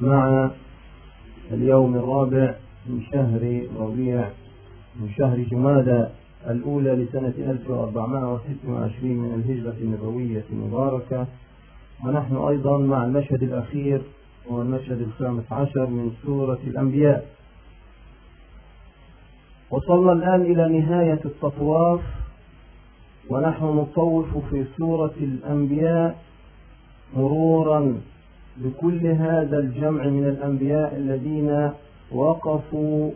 مع اليوم الرابع من شهر ربيع من شهر جمادى الأولى لسنة 1426 من الهجرة النبوية المباركة. ونحن أيضا مع المشهد الأخير هو المشهد الخامس عشر من سورة الأنبياء. وصلنا الآن إلى نهاية التطواف. ونحن نطوف في سورة الأنبياء مرورا بكل هذا الجمع من الأنبياء الذين وقفوا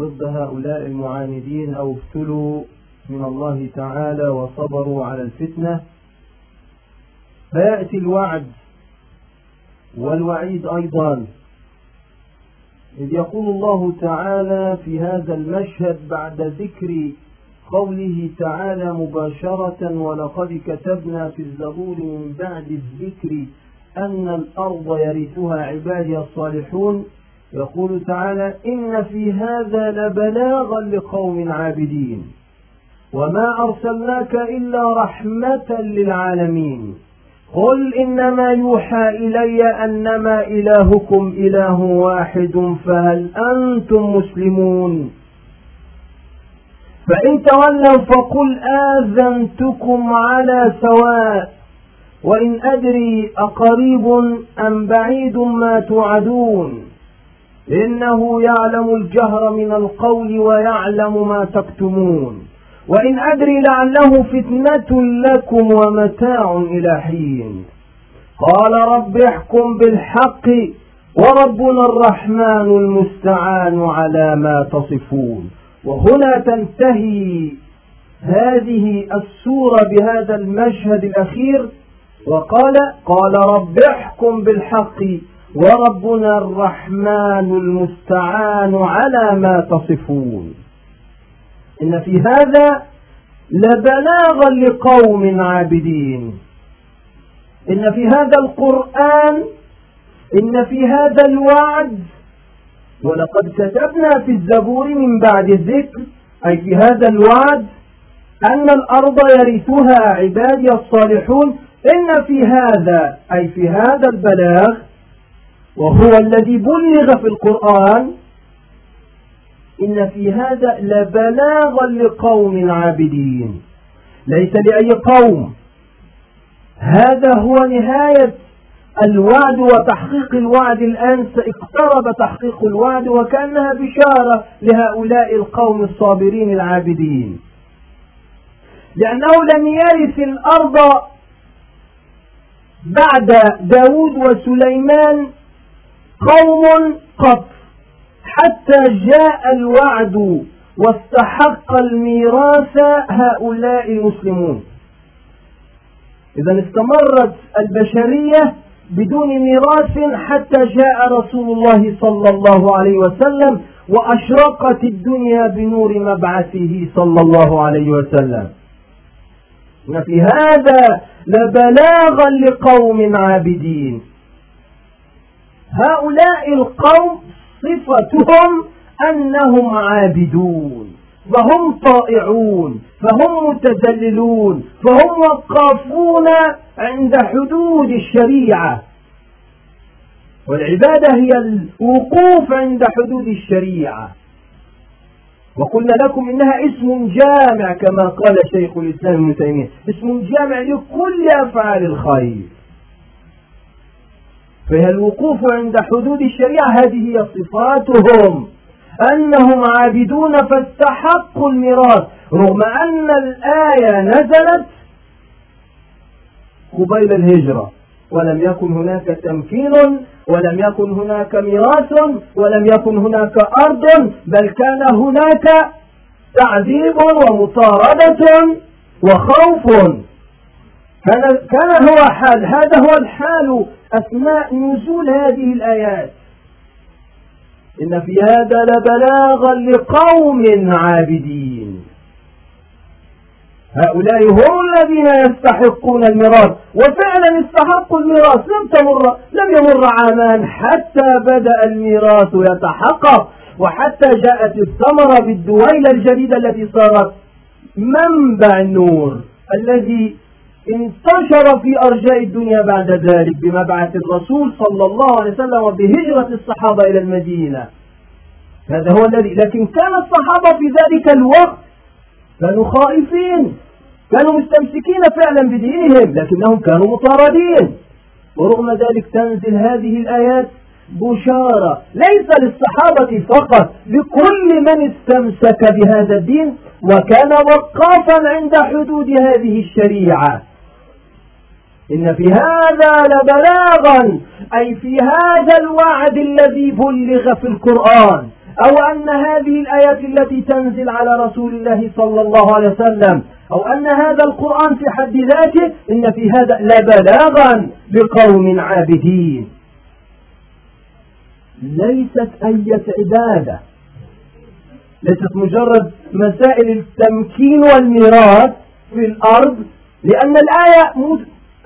ضد هؤلاء المعاندين أو ابتلوا من الله تعالى وصبروا على الفتنة. فيأتي الوعد والوعيد أيضا. إذ يقول الله تعالى في هذا المشهد بعد ذكر قوله تعالى مباشرة ولقد كتبنا في الزبور من بعد الذكر أن الأرض يرثها عبادي الصالحون. يقول تعالى إن في هذا لبلاغا لقوم عابدين. وما أرسلناك إلا رحمة للعالمين. قل إنما يوحى إلي أنما إلهكم إله واحد فهل أنتم مسلمون؟ فإن تولوا فقل آذنتكم على سواء وإن أدري أقريب أم بعيد ما توعدون إنه يعلم الجهر من القول ويعلم ما تكتمون وإن أدري لعله فتنة لكم ومتاع إلى حين قال رب احكم بالحق وربنا الرحمن المستعان على ما تصفون وهنا تنتهي هذه السورة بهذا المشهد الأخير وقال قال رب احكم بالحق وربنا الرحمن المستعان على ما تصفون. إن في هذا لبلاغا لقوم عابدين. إن في هذا القرآن إن في هذا الوعد ولقد كتبنا في الزبور من بعد الذكر أي في هذا الوعد أن الأرض يرثها عبادي الصالحون إن في هذا أي في هذا البلاغ وهو الذي بلغ في القرآن إن في هذا لبلاغا لقوم عابدين. ليس لأي قوم. هذا هو نهاية الوعد وتحقيق الوعد الآن. اقترب تحقيق الوعد وكأنها بشارة لهؤلاء القوم الصابرين العابدين. لأنه لم يرث الأرض بعد داود وسليمان قوم قط حتى جاء الوعد واستحق الميراث هؤلاء المسلمون. إذا استمرت البشرية بدون ميراث حتى جاء رسول الله صلى الله عليه وسلم وأشرقت الدنيا بنور مبعثه صلى الله عليه وسلم. إن في هذا لبلاغا لقوم عابدين. هؤلاء القوم صفتهم أنهم عابدون فهم طائعون فهم متذللون فهم وقافون عند حدود الشريعة. والعبادة هي الوقوف عند حدود الشريعة. وقلنا لكم إنها اسم جامع كما قال شيخ الإسلام ابن تيمية. اسم جامع لكل أفعال الخير. فهي الوقوف عند حدود الشريعة. هذه هي صفاتهم. أنهم عابدون فاستحقوا الميراث. رغم أن الآية نزلت قبيل الهجرة. ولم يكن هناك تمكين ولم يكن هناك ميراث ولم يكن هناك أرض بل كان هناك تعذيب ومطاردة وخوف. كان كان هو حال هذا هو الحال أثناء نزول هذه الآيات. إن في هذا لبلاغا لقوم عابدين. هؤلاء هم الذين يستحقون الميراث. وفعلا استحقوا الميراث. لم تمر لم يمر عامان حتى بدأ الميراث يتحقق. وحتى جاءت الثمرة بالدويلة الجديدة التي صارت منبع النور الذي انتشر في أرجاء الدنيا بعد ذلك بمبعث الرسول صلى الله عليه وسلم وبهجرة الصحابة إلى المدينة. هذا هو الذي لكن كان الصحابة في ذلك الوقت كانوا خائفين. كانوا مستمسكين فعلا بدينهم لكنهم كانوا مطاردين. ورغم ذلك تنزل هذه الآيات بشارة. ليس للصحابة فقط لكل من استمسك بهذا الدين وكان وقافا عند حدود هذه الشريعة. إن في هذا لبلاغا أي في هذا الوعد الذي بلغ في القرآن. أو أن هذه الآيات التي تنزل على رسول الله صلى الله عليه وسلم أو أن هذا القرآن في حد ذاته إن في هذا لبلاغا لقوم عابدين. ليست أية عبادة ليست مجرد مسائل التمكين والميراث في الأرض لأن الآية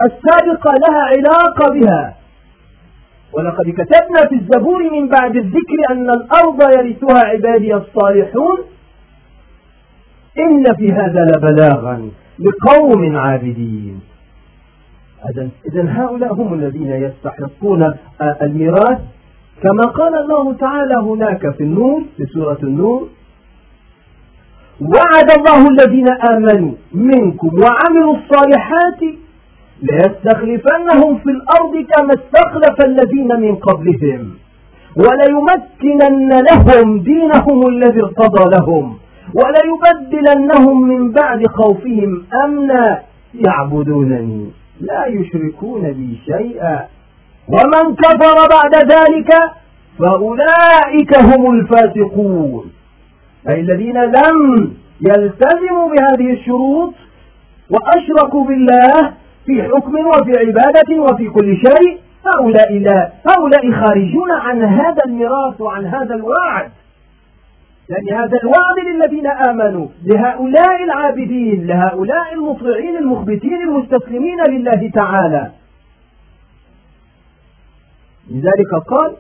السابقة لها علاقة بها. ولقد كتبنا في الزبور من بعد الذكر أن الأرض يرثها عبادي الصالحون. إن في هذا لبلاغا لقوم عابدين. إذا هؤلاء هم الذين يستحقون الميراث. كما قال الله تعالى هناك في النور في سورة النور وعد الله الذين آمنوا منكم وعملوا الصالحات ليستخلفنهم في الأرض كما استخلف الذين من قبلهم. وليمكنن لهم دينهم الذي ارتضى لهم. وليبدلنهم من بعد خوفهم أمنا. يعبدونني. لا يشركون بي شيئا. ومن كفر بعد ذلك فأولئك هم الفاسقون. أي الذين لم يلتزموا بهذه الشروط وأشركوا بالله في حكم وفي عبادة وفي كل شيء هؤلاء لا هؤلاء خارجون عن هذا الميراث وعن هذا الوعد. لأن هذا الوعد للذين آمنوا لهؤلاء العابدين لهؤلاء المطيعين المخبتين المستسلمين لله تعالى. لذلك قال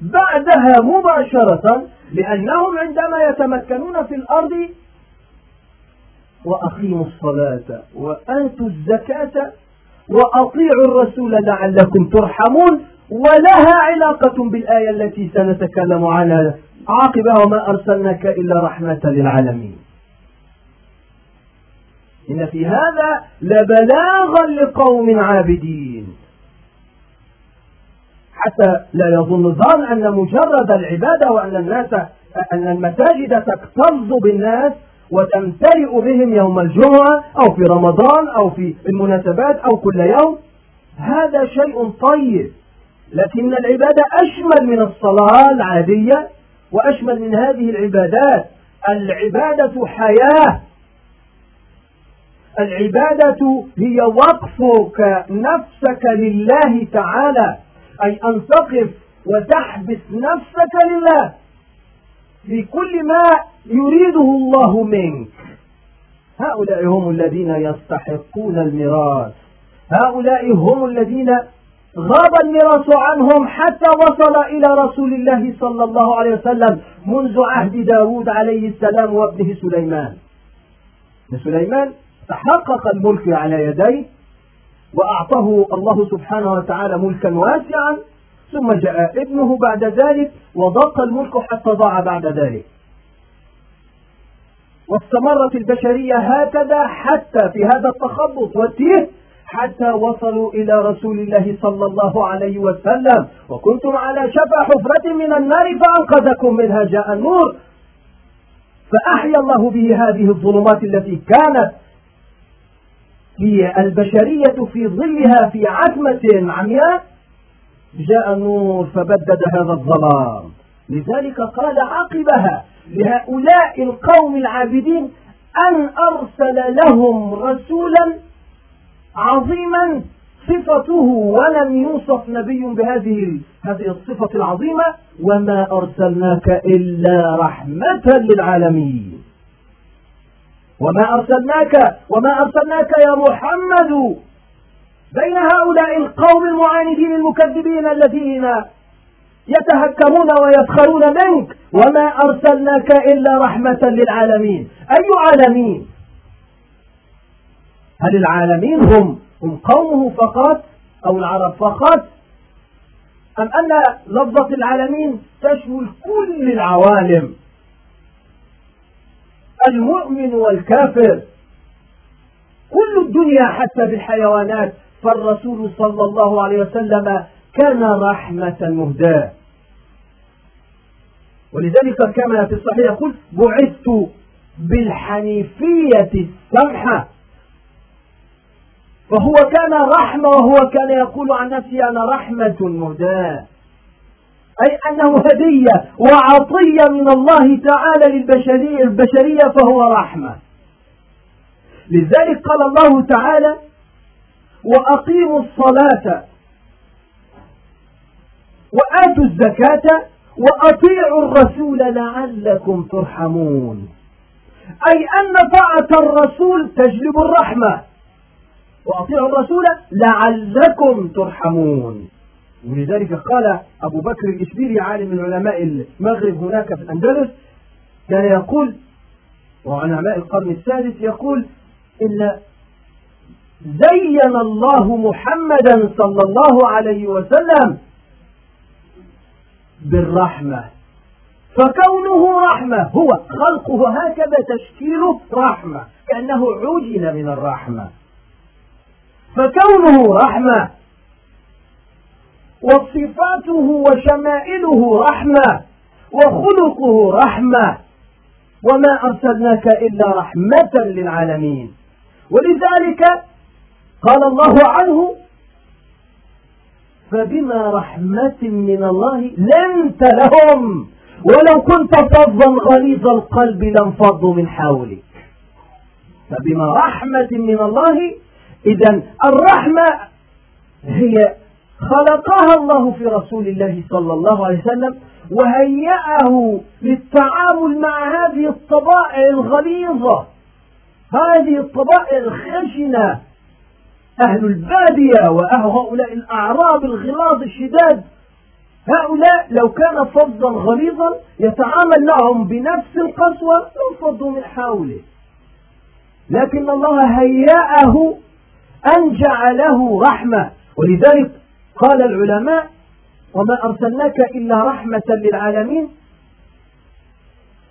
بعدها مباشرة لأنهم عندما يتمكنون في الأرض وأقيموا الصلاة وآتوا الزكاة وأطيعوا الرسول لعلكم ترحمون ولها علاقة بالآية التي سنتكلم عنها عاقبة وما أرسلناك إلا رحمة للعالمين. إن في هذا لبلاغا لقوم عابدين. حتى لا يظن الظان أن مجرد العبادة وأن الناس أن المساجد تكتظ بالناس وتمتلئ بهم يوم الجمعة أو في رمضان أو في المناسبات أو كل يوم هذا شيء طيب. لكن العبادة أشمل من الصلاة العادية وأشمل من هذه العبادات. العبادة حياة. العبادة هي وقفك نفسك لله تعالى أي أن تقف وتحبس نفسك لله. في كل ما يريده الله منك. هؤلاء هم الذين يستحقون الميراث. هؤلاء هم الذين غاب الميراث عنهم حتى وصل إلى رسول الله صلى الله عليه وسلم منذ عهد داود عليه السلام وابنه سليمان. سليمان تحقق الملك على يديه وأعطاه الله سبحانه وتعالى ملكا واسعا ثم جاء ابنه بعد ذلك وضاق الملك حتى ضاع بعد ذلك. واستمرت البشرية هكذا حتى في هذا التخبط والتيه حتى وصلوا إلى رسول الله صلى الله عليه وسلم. وكنتم على شفا حفرة من النار فأنقذكم منها جاء النور. فأحيا الله به هذه الظلمات التي كانت في البشرية في ظلها في عتمة عمياء. جاء النور فبدد هذا الظلام. لذلك قال عقبها لهؤلاء القوم العابدين أن أرسل لهم رسولا عظيما صفته ولم يوصف نبي بهذه هذه الصفة العظيمة وما أرسلناك إلا رحمة للعالمين. وما أرسلناك وما أرسلناك يا محمد بين هؤلاء القوم المعاندين المكذبين الذين يتهكمون ويسخرون منك وما أرسلناك إلا رحمة للعالمين. أي عالمين؟ هل العالمين هم هم قومه فقط أو العرب فقط؟ أم أن لفظة العالمين تشمل كل العوالم؟ المؤمن والكافر. كل الدنيا حتى بالحيوانات فالرسول صلى الله عليه وسلم كان رحمة مهداة. ولذلك كما في الصحيح يقول بعثت بالحنيفية السمحة فهو كان رحمة وهو كان يقول عن نفسه أنا رحمة مهداة أي أنه هدية وعطية من الله تعالى للبشرية البشرية فهو رحمة. لذلك قال الله تعالى وأقيموا الصلاة وآتوا الزكاة وأطيعوا الرسول لعلكم ترحمون. أي أن طاعة الرسول تجلب الرحمة. وأطيعوا الرسول لعلكم ترحمون. ولذلك قال أبو بكر الإشبيلي عالم من علماء المغرب هناك في الأندلس كان يقول وعلماء القرن السادس يقول إن زين الله محمدا صلى الله عليه وسلم بالرحمة. فكونه رحمة هو خلقه هكذا تشكيله رحمة كأنه عجل من الرحمة. فكونه رحمة وصفاته وشمائله رحمة وخلقه رحمة. وما أرسلناك إلا رحمة للعالمين. ولذلك قال الله عنه فبما رحمة من الله لنت لهم. ولو كنت فظا غليظ القلب لانفضوا من حولك. فبما رحمة من الله إذا الرحمة هي خلقها الله في رسول الله صلى الله عليه وسلم وهيأه للتعامل مع هذه الطبائع الغليظة. هذه الطبائع الخشنة أهل البادية وهؤلاء الأعراب الغلاظ الشداد. هؤلاء لو كان فظا غليظا يتعامل معهم بنفس القسوة انفضوا من حوله. لكن الله هيأه أن جعله رحمة. ولذلك قال العلماء وما أرسلناك إلا رحمة للعالمين.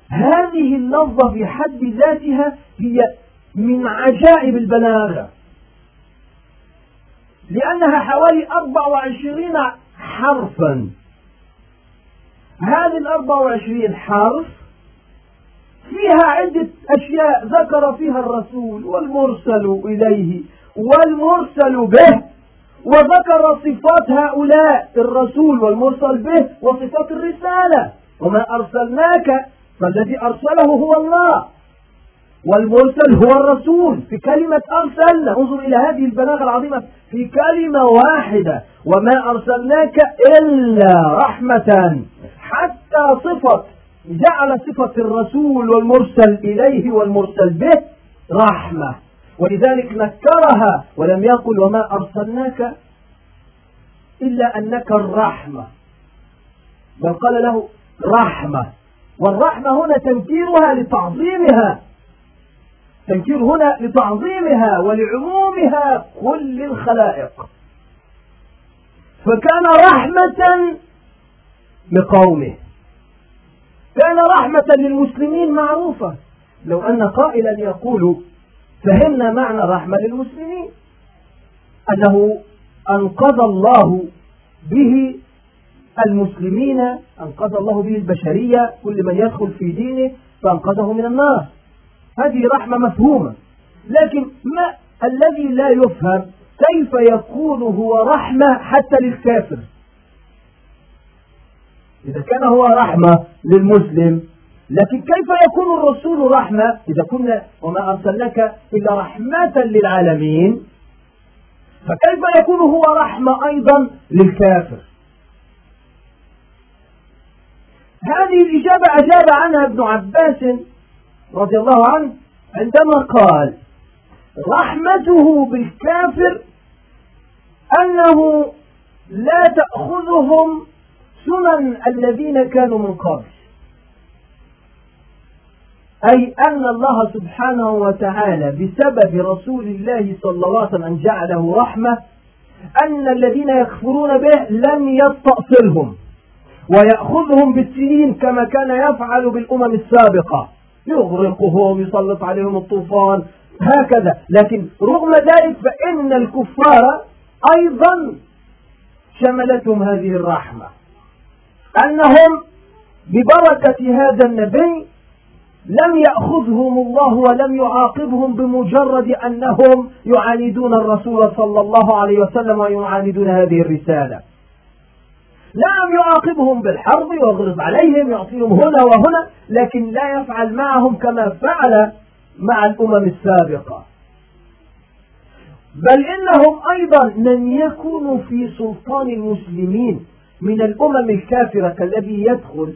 هذه اللفظة في حد ذاتها هي من عجائب البلاغة. لأنها حوالي 24 حرفا. هذه الأربع وعشرين حرف فيها عدة أشياء ذكر فيها الرسول والمرسل إليه والمرسل به وذكر صفات هؤلاء الرسول والمرسل به وصفات الرسالة. وما أرسلناك فالذي أرسله هو الله. والمرسل هو الرسول في كلمة أرسلنا. انظر إلى هذه البلاغة العظيمة. في كلمة واحدة. وما أرسلناك إلا رحمة. حتى صفة جعل صفة الرسول والمرسل إليه والمرسل به رحمة. ولذلك نكرها ولم يقل وما أرسلناك إلا أنك الرحمة. بل قال له رحمة. والرحمة هنا تنكيرها لتعظيمها. تنكير هنا لتعظيمها ولعمومها كل الخلائق. فكان رحمة لقومه. كان رحمة للمسلمين معروفة. لو أن قائلا يقول فهمنا معنى الرحمة للمسلمين. أنه أنقذ الله به المسلمين أنقذ الله به البشرية كل من يدخل في دينه فأنقذه من النار. هذه رحمة مفهومة. لكن ما الذي لا يفهم؟ كيف يكون هو رحمة حتى للكافر؟ إذا كان هو رحمة للمسلم لكن كيف يكون الرسول رحمة؟ إذا كنا وما أرسلناك إلا رحمة للعالمين فكيف يكون هو رحمة أيضا للكافر؟ هذه الإجابة أجاب عنها ابن عباس رضي الله عنه عندما قال رحمته بالكافر أنه لا تأخذهم سنن الذين كانوا من قبل. أي أن الله سبحانه وتعالى بسبب رسول الله صلى الله عليه وسلم جعله رحمة أن الذين يكفرون به لم يستأصلهم ويأخذهم بالسنين كما كان يفعل بالأمم السابقة. يغرقهم يسلط عليهم الطوفان هكذا. لكن رغم ذلك فإن الكفار أيضا شملتهم هذه الرحمة. أنهم ببركة هذا النبي لم يأخذهم الله ولم يعاقبهم بمجرد أنهم يعاندون الرسول صلى الله عليه وسلم ويعاندون هذه الرسالة. نعم يعاقبهم بالحرب ويغلظ عليهم يعطيهم هنا وهنا لكن لا يفعل معهم كما فعل مع الأمم السابقة. بل إنهم أيضا لم يكونوا في سلطان المسلمين من الأمم الكافرة كالذي يدخل.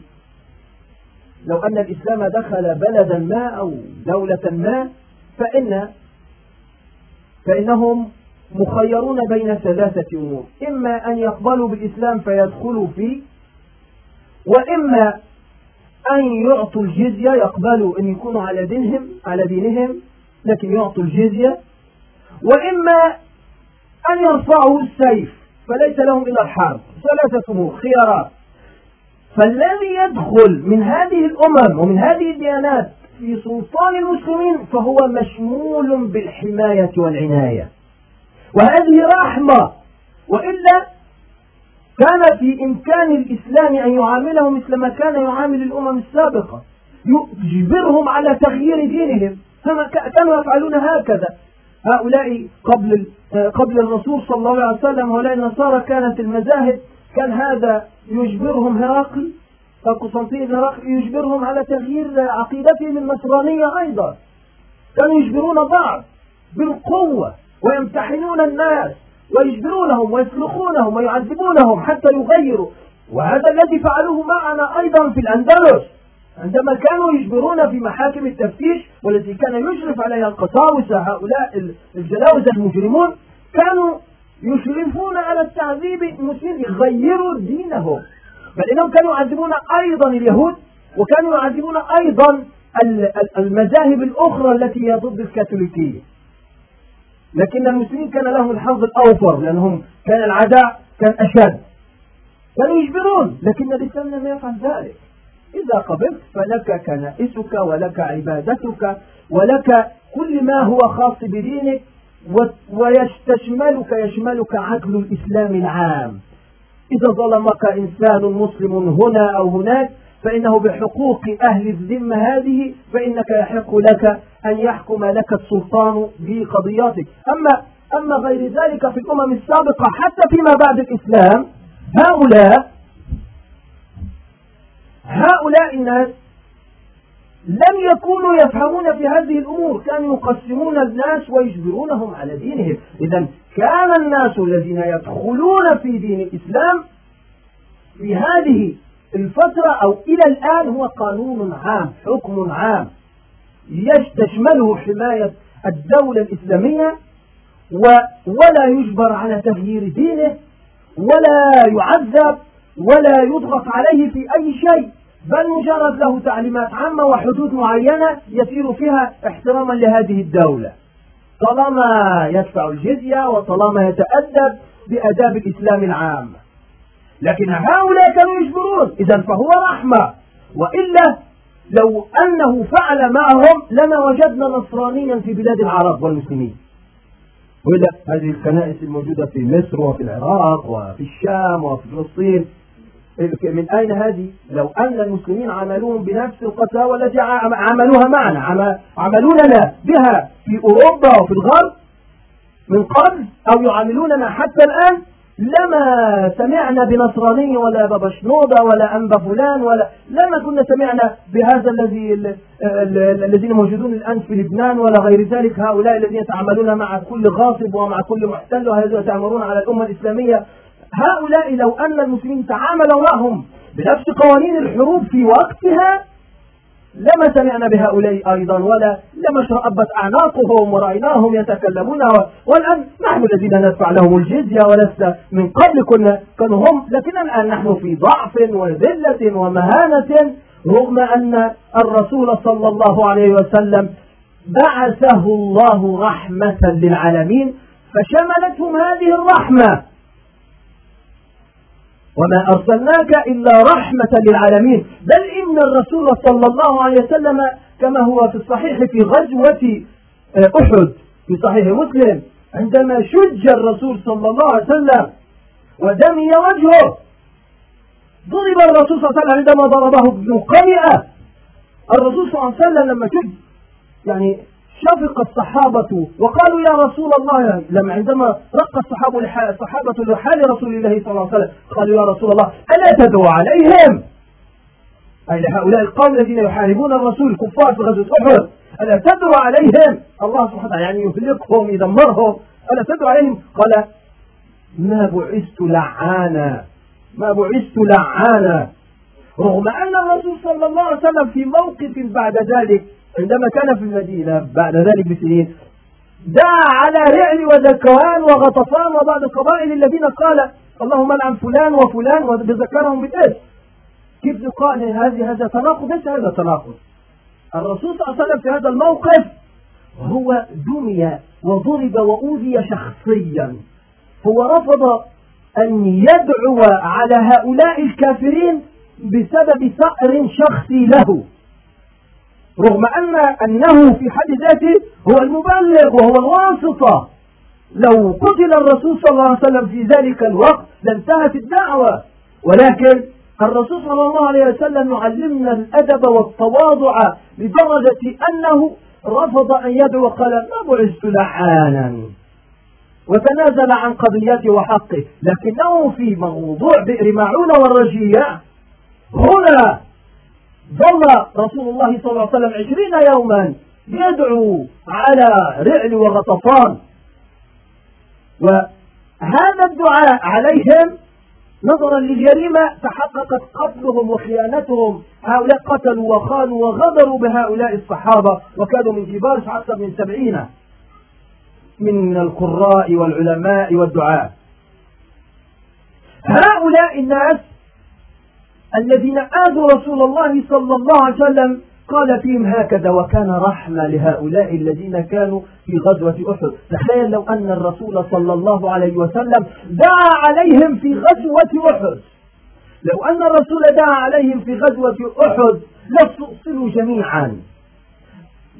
لو أن الإسلام دخل بلدا ما أو دولة ما فإن فإنهم مخيرون بين ثلاثة أمور. إما أن يقبلوا بالإسلام فيدخلوا فيه وإما أن يعطوا الجزية يقبلوا أن يكونوا على دينهم على دينهم لكن يعطوا الجزية. وإما أن يرفعوا السيف فليس لهم إلا الحرب. ثلاثة أمور خيارات. فالذي يدخل من هذه الأمم ومن هذه الديانات في سلطان المسلمين فهو مشمول بالحماية والعناية. وهذه رحمة. وإلا كان في إمكان الإسلام أن يعامله مثل ما كان يعامل الأمم السابقة. يجبرهم على تغيير دينهم. كانوا يفعلون هكذا. هؤلاء قبل قبل الرسول صلى الله عليه وسلم هؤلاء النصارى كانت المذاهب. كان هذا يجبرهم هرقل. قسطنطين هرقل يجبرهم على تغيير عقيدتهم النصرانية أيضا. كانوا يجبرون بعض بالقوة. ويمتحنون الناس ويجبرونهم ويسلخونهم ويعذبونهم حتى يغيروا. وهذا الذي فعلوه معنا أيضا في الأندلس. عندما كانوا يجبرون في محاكم التفتيش والتي كان يشرف عليها القساوسة هؤلاء الجلاوزة المجرمون كانوا يشرفون على التعذيب المسلمين يغيروا دينهم. بل إنهم كانوا يعذبون أيضا اليهود وكانوا يعذبون أيضا المذاهب الأخرى التي هي ضد الكاثوليكية. لكن المسلمين كان لهم الحظ الأوفر لأنهم كان العداء كان أشد. كانوا يجبرون لكن الاسلام لم يفعل ذلك. إذا قبلت فلك كنائسك ولك عبادتك ولك كل ما هو خاص بدينك ويشتملك يشملك عدل الإسلام العام. إذا ظلمك إنسان مسلم هنا أو هناك فإنه بحقوق أهل الذمة هذه فإنك يحق لك أن يحكم لك السلطان بقضياتك أما أما غير ذلك في الأمم السابقة حتى فيما بعد الإسلام هؤلاء هؤلاء الناس لم يكونوا يفهمون في هذه الأمور كانوا يقسمون الناس ويجبرونهم على دينهم. إذا كان الناس الذين يدخلون في دين الإسلام في هذه الفترة أو إلى الآن هو قانون عام حكم عام. يشتمله حماية الدولة الإسلامية ولا يجبر على تغيير دينه ولا يعذب ولا يضغط عليه في أي شيء بل مجرد له تعليمات عامة وحدود معينة يسير فيها احتراما لهذه الدولة. طالما يدفع الجزية وطالما يتأدب بأداب الإسلام العام. لكن هؤلاء كانوا يجبرون. إذا فهو رحمة. وإلا لو أنه فعل معهم لما وجدنا نصرانيا في بلاد العرب والمسلمين. وإلا هذه الكنائس الموجودة في مصر وفي العراق وفي الشام وفي فلسطين من أين هذه؟ لو أن المسلمين عملوهم بنفس القساوة التي عملوها معنا عملوننا بها في أوروبا وفي الغرب من قبل أو يعاملوننا حتى الآن لما سمعنا بنصراني ولا بابا شنوده ولا أنبا فلان ولا لما كنا سمعنا بهذا الذي الذين موجودون الآن في لبنان ولا غير ذلك هؤلاء الذين يتعاملون مع كل غاصب ومع كل محتل وهذا يتعاملون على الأمة الإسلامية. هؤلاء لو أن المسلمين تعاملوا معهم بنفس قوانين الحروب في وقتها لما سمعنا بهؤلاء أيضا ولا لما اشرأبت أعناقهم ورأيناهم يتكلمون والآن نحن الذين ندفع لهم الجزية ولسنا من قبل كنا كانوا هم لكن الآن نحن في ضعف وذلة ومهانة رغم أن الرسول صلى الله عليه وسلم بعثه الله رحمة للعالمين فشملتهم هذه الرحمة. وما أرسلناك إلا رحمة للعالمين. بل إن الرسول صلى الله عليه وسلم كما هو في الصحيح في غزوة آه، أحد في صحيح مسلم عندما شج الرسول صلى الله عليه وسلم ودمي وجهه ضرب الرسول صلى الله عليه وسلم عندما ضربه ابن قيئة. الرسول صلى الله عليه وسلم لما شج يعني شفق الصحابة وقالوا يا رسول الله لما عندما رق الصحابة الصحابة لحال رسول الله صلى الله عليه وسلم قالوا يا رسول الله ألا تدعو عليهم؟ أي لهؤلاء القوم الذين يحاربون الرسول الكفار في غزوة أحد ألا تدعو عليهم؟ الله سبحانه وتعالى يعني يهلكهم يدمرهم ألا تدعو عليهم؟ قال ما بعثت لعانا ما بعثت لعانا رغم أن الرسول صلى الله عليه وسلم في موقف بعد ذلك عندما كان في المدينة بعد ذلك بسنين دعا على رعل وذكوان وغطفان وبعض القبائل الذين قال اللهم العن فلان وفلان وذكرهم بالاسم كيف يقال هذه هذا تناقض؟ ليس هذا تناقض. الرسول صلى الله عليه وسلم في هذا الموقف هو دمي وضرب وأوذي شخصيا. هو رفض أن يدعو على هؤلاء الكافرين بسبب ثأر شخصي له. رغم أن أنه في حد ذاته هو المبلغ وهو الواسطة. لو قتل الرسول صلى الله عليه وسلم في ذلك الوقت لانتهت الدعوة. ولكن الرسول صلى الله عليه وسلم يعلمنا الأدب والتواضع لدرجة أنه رفض أن يدعو قال ما بعثت لعانا وتنازل عن قضيته وحقه. لكنه في موضوع بئر معونة والرجية هنا ظل رسول الله صلى الله عليه وسلم عشرين يوما يدعو على رعل وغطفان. وهذا الدعاء عليهم نظرا للجريمة تحققت قتلهم وخيانتهم. هؤلاء قتلوا وخانوا وغدروا بهؤلاء الصحابة وكانوا من كبار أكثر من سبعين. من القراء والعلماء والدعاء. هؤلاء الناس الذين آذوا رسول الله صلى الله عليه وسلم قال فيهم هكذا وكان رحمة لهؤلاء الذين كانوا في غزوة أحد. تخيل لو أن الرسول صلى الله عليه وسلم دعا عليهم في غزوة أحد. لو أن الرسول دعا عليهم في غزوة أحد لاستؤصلوا جميعا.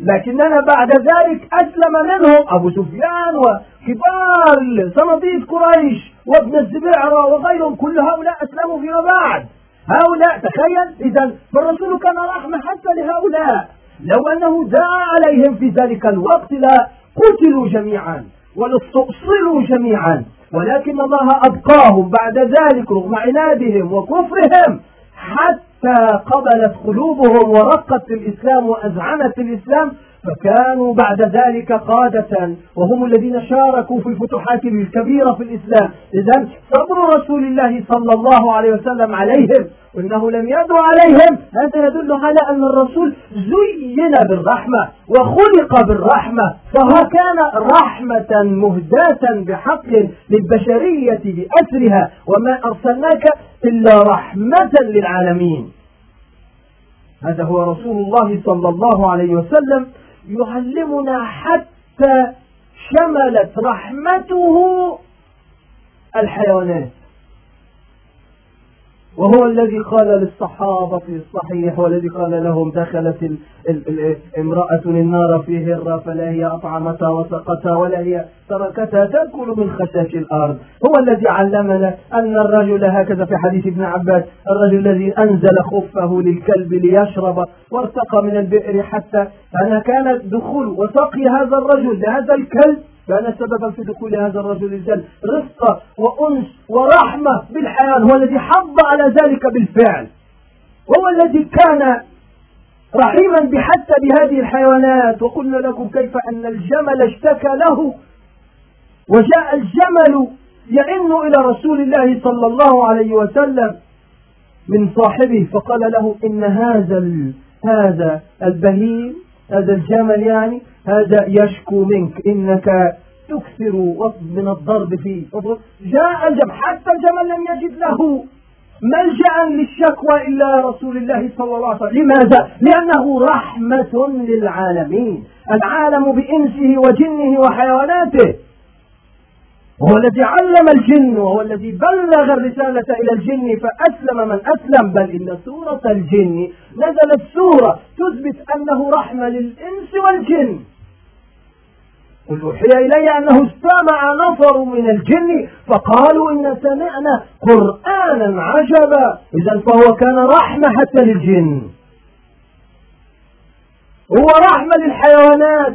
لكننا بعد ذلك أسلم منهم أبو سفيان وكبار صناديد قريش وابن الزبيعرة وغيرهم. كل هؤلاء أسلموا فيما بعد. هؤلاء تخيل. إذا فالرسول كان رحمة حتى لهؤلاء. لو أنه دعا عليهم في ذلك الوقت لا قتلوا جميعا ولاستؤصلوا جميعا. ولكن الله أبقاهم بعد ذلك رغم عنادهم وكفرهم حتى قبلت قلوبهم ورقت في الإسلام وأذعنت في الإسلام. فكانوا بعد ذلك قادة وهم الذين شاركوا في الفتوحات الكبيرة في الإسلام. إذا صبر رسول الله صلى الله عليه وسلم عليهم وإنه لم يدعو عليهم. هذا يدل على أن الرسول زين بالرحمة وخلق بالرحمة فهو كان رحمة مهداة بحق للبشرية بأسرها وما أرسلناك إلا رحمة للعالمين. هذا هو رسول الله صلى الله عليه وسلم. يعلمنا حتى شملت رحمته الحيوانات. وهو الذي قال للصحابة في الصحيح والذي قال لهم دخلت امرأة النار في هرة فلا هي أطعمتها وسقتها ولا هي تركتها تأكل من خشاش الأرض. هو الذي علمنا أن الرجل هكذا في حديث ابن عباس الرجل الذي أنزل خفه للكلب ليشرب وارتقى من البئر حتى أنا كان دخول وسقي هذا الرجل لهذا الكلب. كان سببا في دخول هذا الرجل الجنة رفقة وأنس ورحمة بالحياة هو الذي حض على ذلك بالفعل. وهو الذي كان رحيما بحتى بهذه الحيوانات. وقلنا لكم كيف أن الجمل اشتكى له وجاء الجمل يئن إلى رسول الله صلى الله عليه وسلم من صاحبه فقال له إن هذا هذا البهيم هذا الجمل يعني هذا يشكو منك إنك تكثر من الضرب فيه جاء الجمل حتى الجمل لم يجد له ملجأ للشكوى إلا رسول الله صلى الله عليه وسلم. لماذا؟ لأنه رحمة للعالمين. العالم بإنسه وجنه وحيواناته. هو الذي علم الجن وهو الذي بلغ الرسالة إلى الجن فأسلم من أسلم. بل إن سورة الجن نزلت سورة تثبت أنه رحمة للإنس والجن. قل أوحي إلي أنه استمع نفر من الجن فقالوا إن سمعنا قرآنا عجبا. إذا فهو كان رحمة حتى للجن. هو رحمة للحيوانات.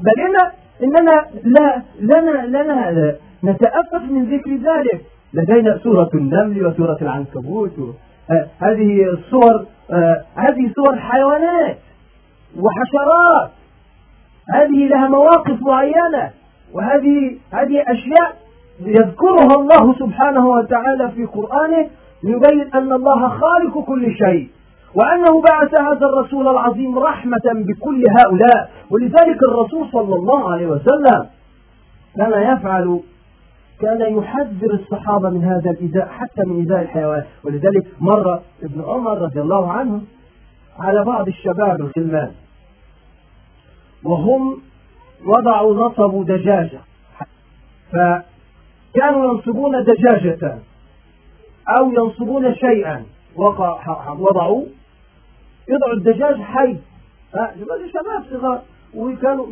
بل إن إننا لا لنا لنا نتأفف من ذكر ذلك. لدينا سورة النمل وسورة العنكبوت. آه، هذه الصور آه، هذه صور حيوانات وحشرات. هذه لها مواقف معينة. وهذه هذه أشياء يذكرها الله سبحانه وتعالى في قرآنه يبين أن الله خالق كل شيء. وأنه بعث هذا الرسول العظيم رحمة بكل هؤلاء. ولذلك الرسول صلى الله عليه وسلم كان يفعل كان يحذر الصحابة من هذا الإيذاء حتى من إيذاء الحيوان. ولذلك مر ابن عمر رضي الله عنه على بعض الشباب الغلمان وهم وضعوا نصبوا دجاجة. فكانوا ينصبون دجاجة أو ينصبون شيئا. وضعوا يضعوا الدجاج حي. شباب صغار. وكانوا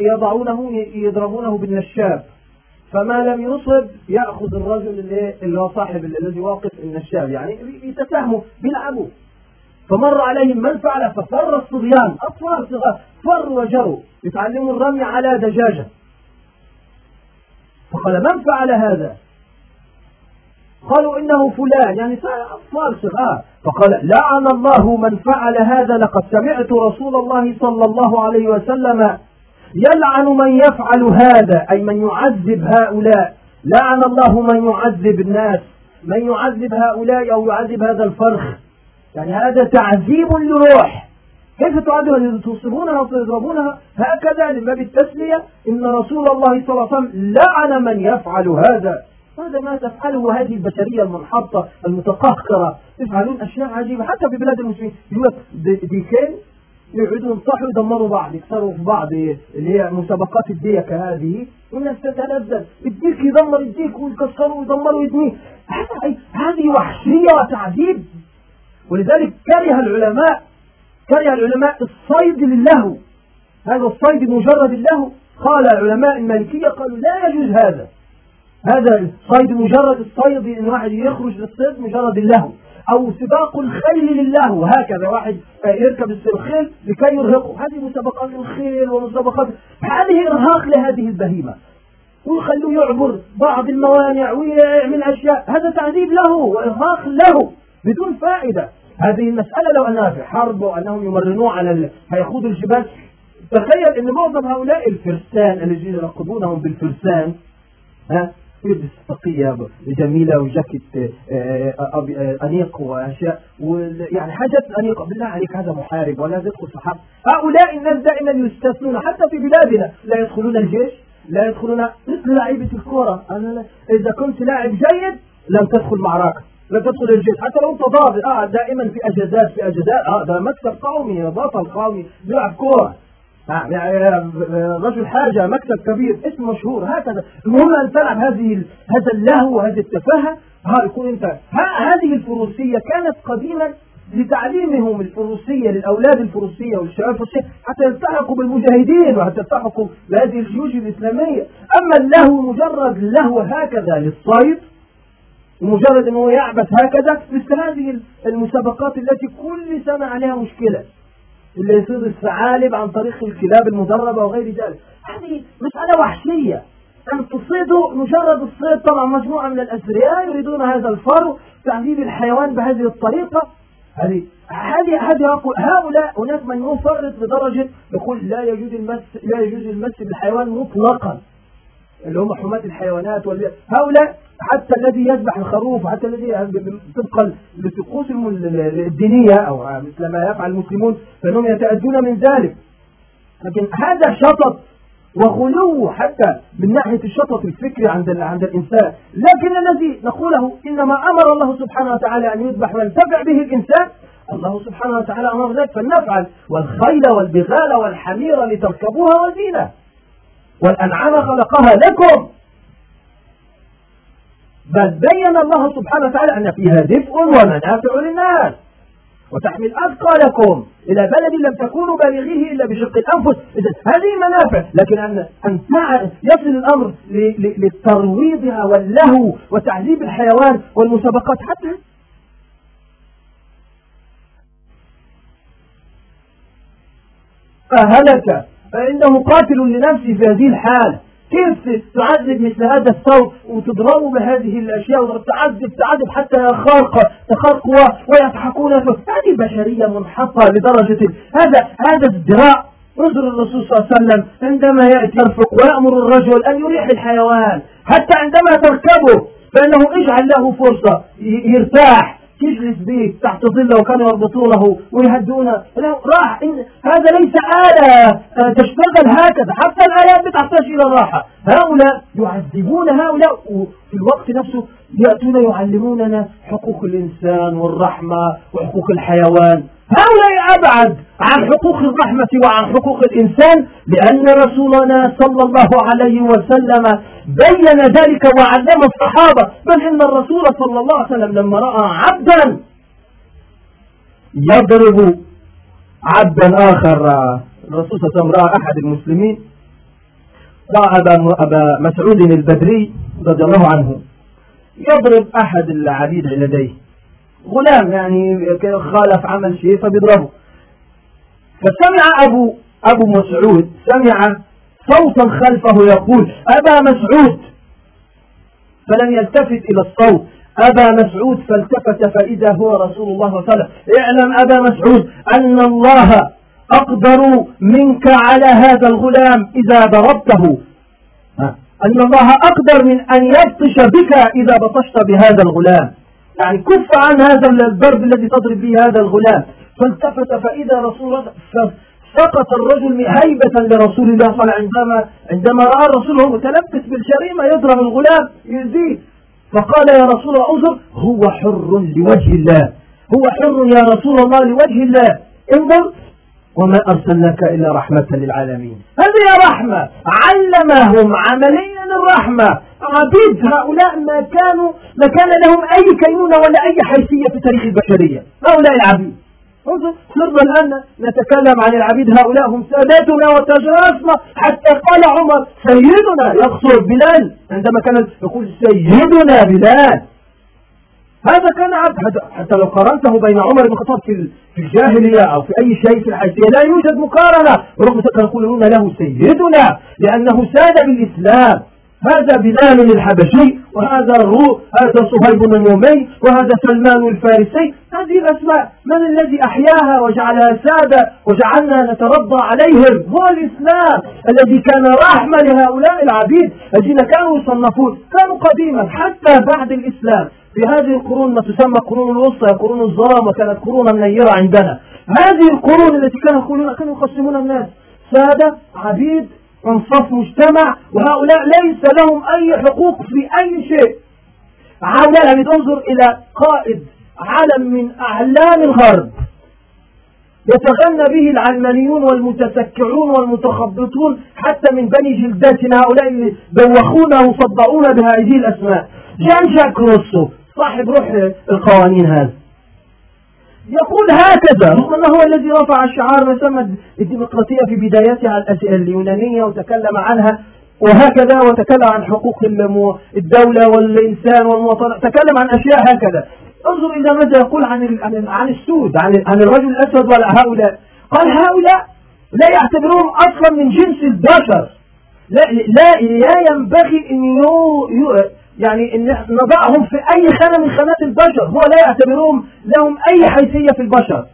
يضعونه يضربونه بالنشاب. فما لم يصب يأخذ الرجل اللي, اللي هو صاحب الذي واقف النشاب يعني يتساهموا بيلعبوا فمر عليهم من فعل ففر الصبيان أطفال صغار فروا وجروا يتعلموا الرمي على دجاجة. فقال من فعل هذا؟ قالوا إنه فلان. يعني أطفال صغار. فقال لعن الله من فعل هذا لقد سمعت رسول الله صلى الله عليه وسلم يلعن من يفعل هذا أي من يعذب هؤلاء. لعن الله من يعذب الناس من يعذب هؤلاء أو يعذب هذا الفرخ. يعني هذا تعذيب لروح كيف تعذب؟ تصيبونها وتضربونها؟ هكذا من باب التسلية. إن رسول الله صلى الله عليه وسلم لعن من يفعل هذا. هذا ما تفعله هذه البشرية المنحطة المتقهقرة. يفعلون أشياء عجيبة. حتى في بلاد المسلمين. يقول ديكين يقعدوا ينصحوا يدمروا بعض يكسروا في بعض اللي هي مسابقات الديكة هذه والناس تتلذذ الديك يدمر الديك ويكسروا ويدمروا يدنيه هذه وحشية وتعذيب. ولذلك كره العلماء كره العلماء الصيد للهو هذا الصيد مجرد اللهو قال العلماء المالكية قالوا لا يجوز هذا. هذا الصيد مجرد الصيد إن واحد يخرج للصيد مجرد اللهو أو سباق الخيل لله. وهكذا واحد يركب الخيل لكي يرهقه. هذه مسابقات الخيل ومسابقات هذه إرهاق لهذه البهيمة. ويخلوه يعبر بعض الموانع ويعمل أشياء. هذا تعذيب له وإرهاق له بدون فائدة. هذه المسألة لو أنها في حرب وأنهم يمرنوه على ال... هيخوضوا الجبال. تخيل أن معظم هؤلاء الفرسان الذين يلقبونهم بالفرسان ها؟ يلبس طاقية جميلة وجاكيت آه، آه، آه، أنيق وأشياء يعني حاجات أنيقة. بالله عليك هذا محارب ولا يدخل في حرب هؤلاء الناس دائما يستثنون حتى في بلادنا. لا يدخلون الجيش لا يدخلون مثل لعيبة الكرة أنا إذا كنت لاعب جيد لم تدخل معركة لا تدخل الجيش. حتى لو أنت ضابط آه دائما في أجازات في أجازات. آه ده مكتب قومي بطل قومي بيلعب كورة. رجل حاجة مكتب كبير اسم مشهور هكذا. المهم أن تلعب هذه هذا اللهو وهذه التفاهة. ها يكون أنت هذه الفروسية كانت قديما لتعليمهم الفروسية للأولاد الفروسية والشباب الفروسية حتى يلتحقوا بالمجاهدين وحتى يلتحقوا بهذه الجيوش الإسلامية. أما اللهو مجرد لهو هكذا للصيد مجرد أنه يعبث هكذا مثل هذه المسابقات التي كل سنة عليها مشكلة. اللي يصيد الثعالب عن طريق الكلاب المدربة وغير ذلك. هذه مسألة وحشية. أن تصيدوا مجرد الصيد طبعا مجموعة من الأثرياء يريدون هذا الفرو تعذيب الحيوان بهذه الطريقة. هذه هذه هذه هؤلاء هناك من يفرط لدرجة يقول لا يجوز المس لا يجوز المس بالحيوان مطلقا. اللي هم حماة الحيوانات هؤلاء حتى الذي يذبح الخروف حتى الذي طبقا للطقوس الدينية أو مثل ما يفعل المسلمون فإنهم يتأدون من ذلك. لكن هذا شطط وغلو حتى من ناحية الشطط الفكري عند عند الإنسان. لكن الذي نقوله إنما أمر الله سبحانه وتعالى أن يذبح وينتفع به الإنسان الله سبحانه وتعالى أمر ذلك فلنفعل. والخيل والبغال والحمير لتركبوها وزينة. والأنعام خلقها لكم. بل بين الله سبحانه وتعالى أن فيها دفء ومنافع للناس. وتحمل أثقالكم. إلى بلد لم تكونوا بالغيه إلا بشق الأنفس. إذا هذه منافع. لكن أن أن يصل الأمر لترويضها واللهو وتعذيب الحيوان والمسابقات حتى فهلك. فإنه قاتل لنفسه في هذه الحالة كيف تعذب مثل هذا الثوب وتضربه بهذه الأشياء وتعذب تعذب حتى يخرق تخرق ويضحكون هذه بشرية منحطه لدرجة هذا هذا الذراع انظر الرسول صلى الله عليه وسلم عندما يأتي يرفق ويأمر الرجل أن يريح الحيوان حتى عندما تركبه فإنه اجعل له فرصة يرتاح. تجلس به تحت ظله وكانوا يربطونه ويهدونه. راح هذا ليس آلة آه، تشتغل هكذا. حتى الآلات بتحتاج إلى الراحة. هؤلاء يعذبون هؤلاء. وفي الوقت نفسه يأتون يعلموننا حقوق الإنسان والرحمة وحقوق الحيوان. هؤلاء أبعد عن حقوق الرحمة وعن حقوق الإنسان لأن رسولنا صلى الله عليه وسلم بين ذلك وعلم الصحابة. بل إن الرسول صلى الله عليه وسلم لما رأى عبدا يضرب عبدا آخر. الرسول صلى الله عليه وسلم رأى أحد المسلمين رأى أبا مسعود البدري رضي الله عنه يضرب أحد العبيد لديه. غلام يعني خالف عمل شيء فبيضربه. فسمع أبو أبو مسعود سمع صوتا خلفه يقول أبا مسعود. فلم يلتفت إلى الصوت. أبا مسعود فالتفت فإذا هو رسول الله صلى الله عليه وسلم. اعلم أبا مسعود أن الله أقدر منك على هذا الغلام إذا ضربته. أن الله أقدر من أن يبطش بك إذا بطشت بهذا الغلام. يعني كف عن هذا الضرب الذي تضرب به هذا الغلام. فالتفت فإذا رسول الله سقط الرجل هيبة لرسول الله صلى الله عليه وسلم عندما رأى الرسول هو متلبس بالجريمة يضرب الغلام يزيد. فقال يا رسول الله انظر هو حر لوجه الله. هو حر يا رسول الله لوجه الله. انظر وما أرسلناك إلا رحمة للعالمين. هذه رحمة. علمهم عمليا الرحمة. عبيد هؤلاء ما كانوا ما كان لهم أي كينونة ولا أي حيثية في تاريخ البشرية. هؤلاء العبيد. صرنا الآن نتكلم عن العبيد. هؤلاء هم ساداتنا وتاج حتى قال عمر سيدنا يقصر بلال. عندما كان يقول سيدنا بلال. هذا كان عبد. حتى لو قارنته بين عمر بن الخطاب في الجاهلية أو في أي شيء في الحيثية لا يوجد مقارنة. رغم يقولون له سيدنا لأنه ساد بالإسلام. هذا بلال الحبشي وهذا الروح هذا صهيب الرومي وهذا سلمان الفارسي. هذه الأسماء من الذي أحياها وجعلها سادة وجعلنا نترضى عليهم؟ هو الإسلام الذي كان رحمة لهؤلاء العبيد الذين كانوا يصنفون كانوا قديما حتى بعد الإسلام. في هذه القرون ما تسمى قرون الوسطى قرون الظلام وكانت قرون منيرة عندنا. هذه القرون التي كانوا يقولون كانوا يقسمون الناس. سادة عبيد انصف مجتمع وهؤلاء ليس لهم أي حقوق في أي شيء. هؤلاء يعني تنظر إلى قائد علم من أعلام الغرب. يتغنى به العلمانيون والمتسكعون والمتخبطون حتى من بني جلداتنا هؤلاء اللي دوخونا وصدعونا بهذه الأسماء. جان جاك روسو صاحب روح القوانين هذا. يقول هكذا. رغم أنه هو الذي رفع الشعار ما يسمى الديمقراطية في بدايتها اليونانية وتكلم عنها وهكذا وتكلم عن حقوق الدولة والإنسان والمواطنة. تكلم عن أشياء هكذا. انظر إلى ماذا يقول عن عن عن السود عن عن الرجل الأسود وهؤلاء قال هؤلاء لا يعتبرون أصلا من جنس البشر. لا لا لا ينبغي أن يعني إن نضعهم في أي خانة من خانات البشر. هو لا يعتبرهم لهم أي حيثية في البشر.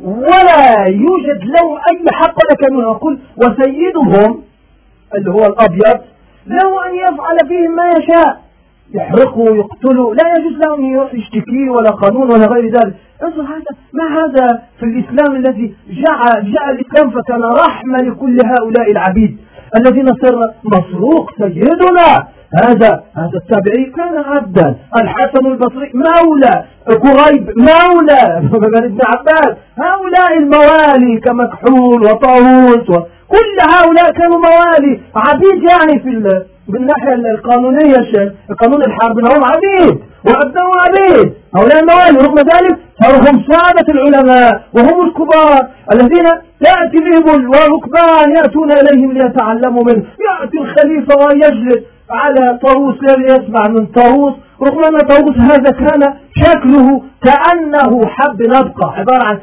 ولا يوجد لهم أي حق لك انه يقول وسيدهم اللي هو الأبيض له أن يفعل فيهم ما يشاء. يحرقوا يقتلوا لا يجوز له أن يشتكي ولا قانون ولا غير ذلك. انظر هذا ما هذا في الإسلام الذي جاء جاء الإسلام فكان رحمة لكل هؤلاء العبيد. الذي نصرنا مسروق سيدنا. هذا هذا التابعي كان عبدا. الحسن البصري مولى قريب مولى ابن عباس. هؤلاء الموالي كمكحول وطاووس كل هؤلاء كانوا موالي عبيد يعني في بالناحية القانونية قانون الحرب هم عبيد وأبناء عبيد. هؤلاء الموالي رغم ذلك هم سادة العلماء وهم الكبار الذين تأتي بهم والركبان يأتون إليهم ليتعلموا منه. يأتي الخليفة ويجلس على طاووس لا يسمع من طاووس. رغم أن طاووس هذا كان شكله كأنه حب نبقى عبارة عن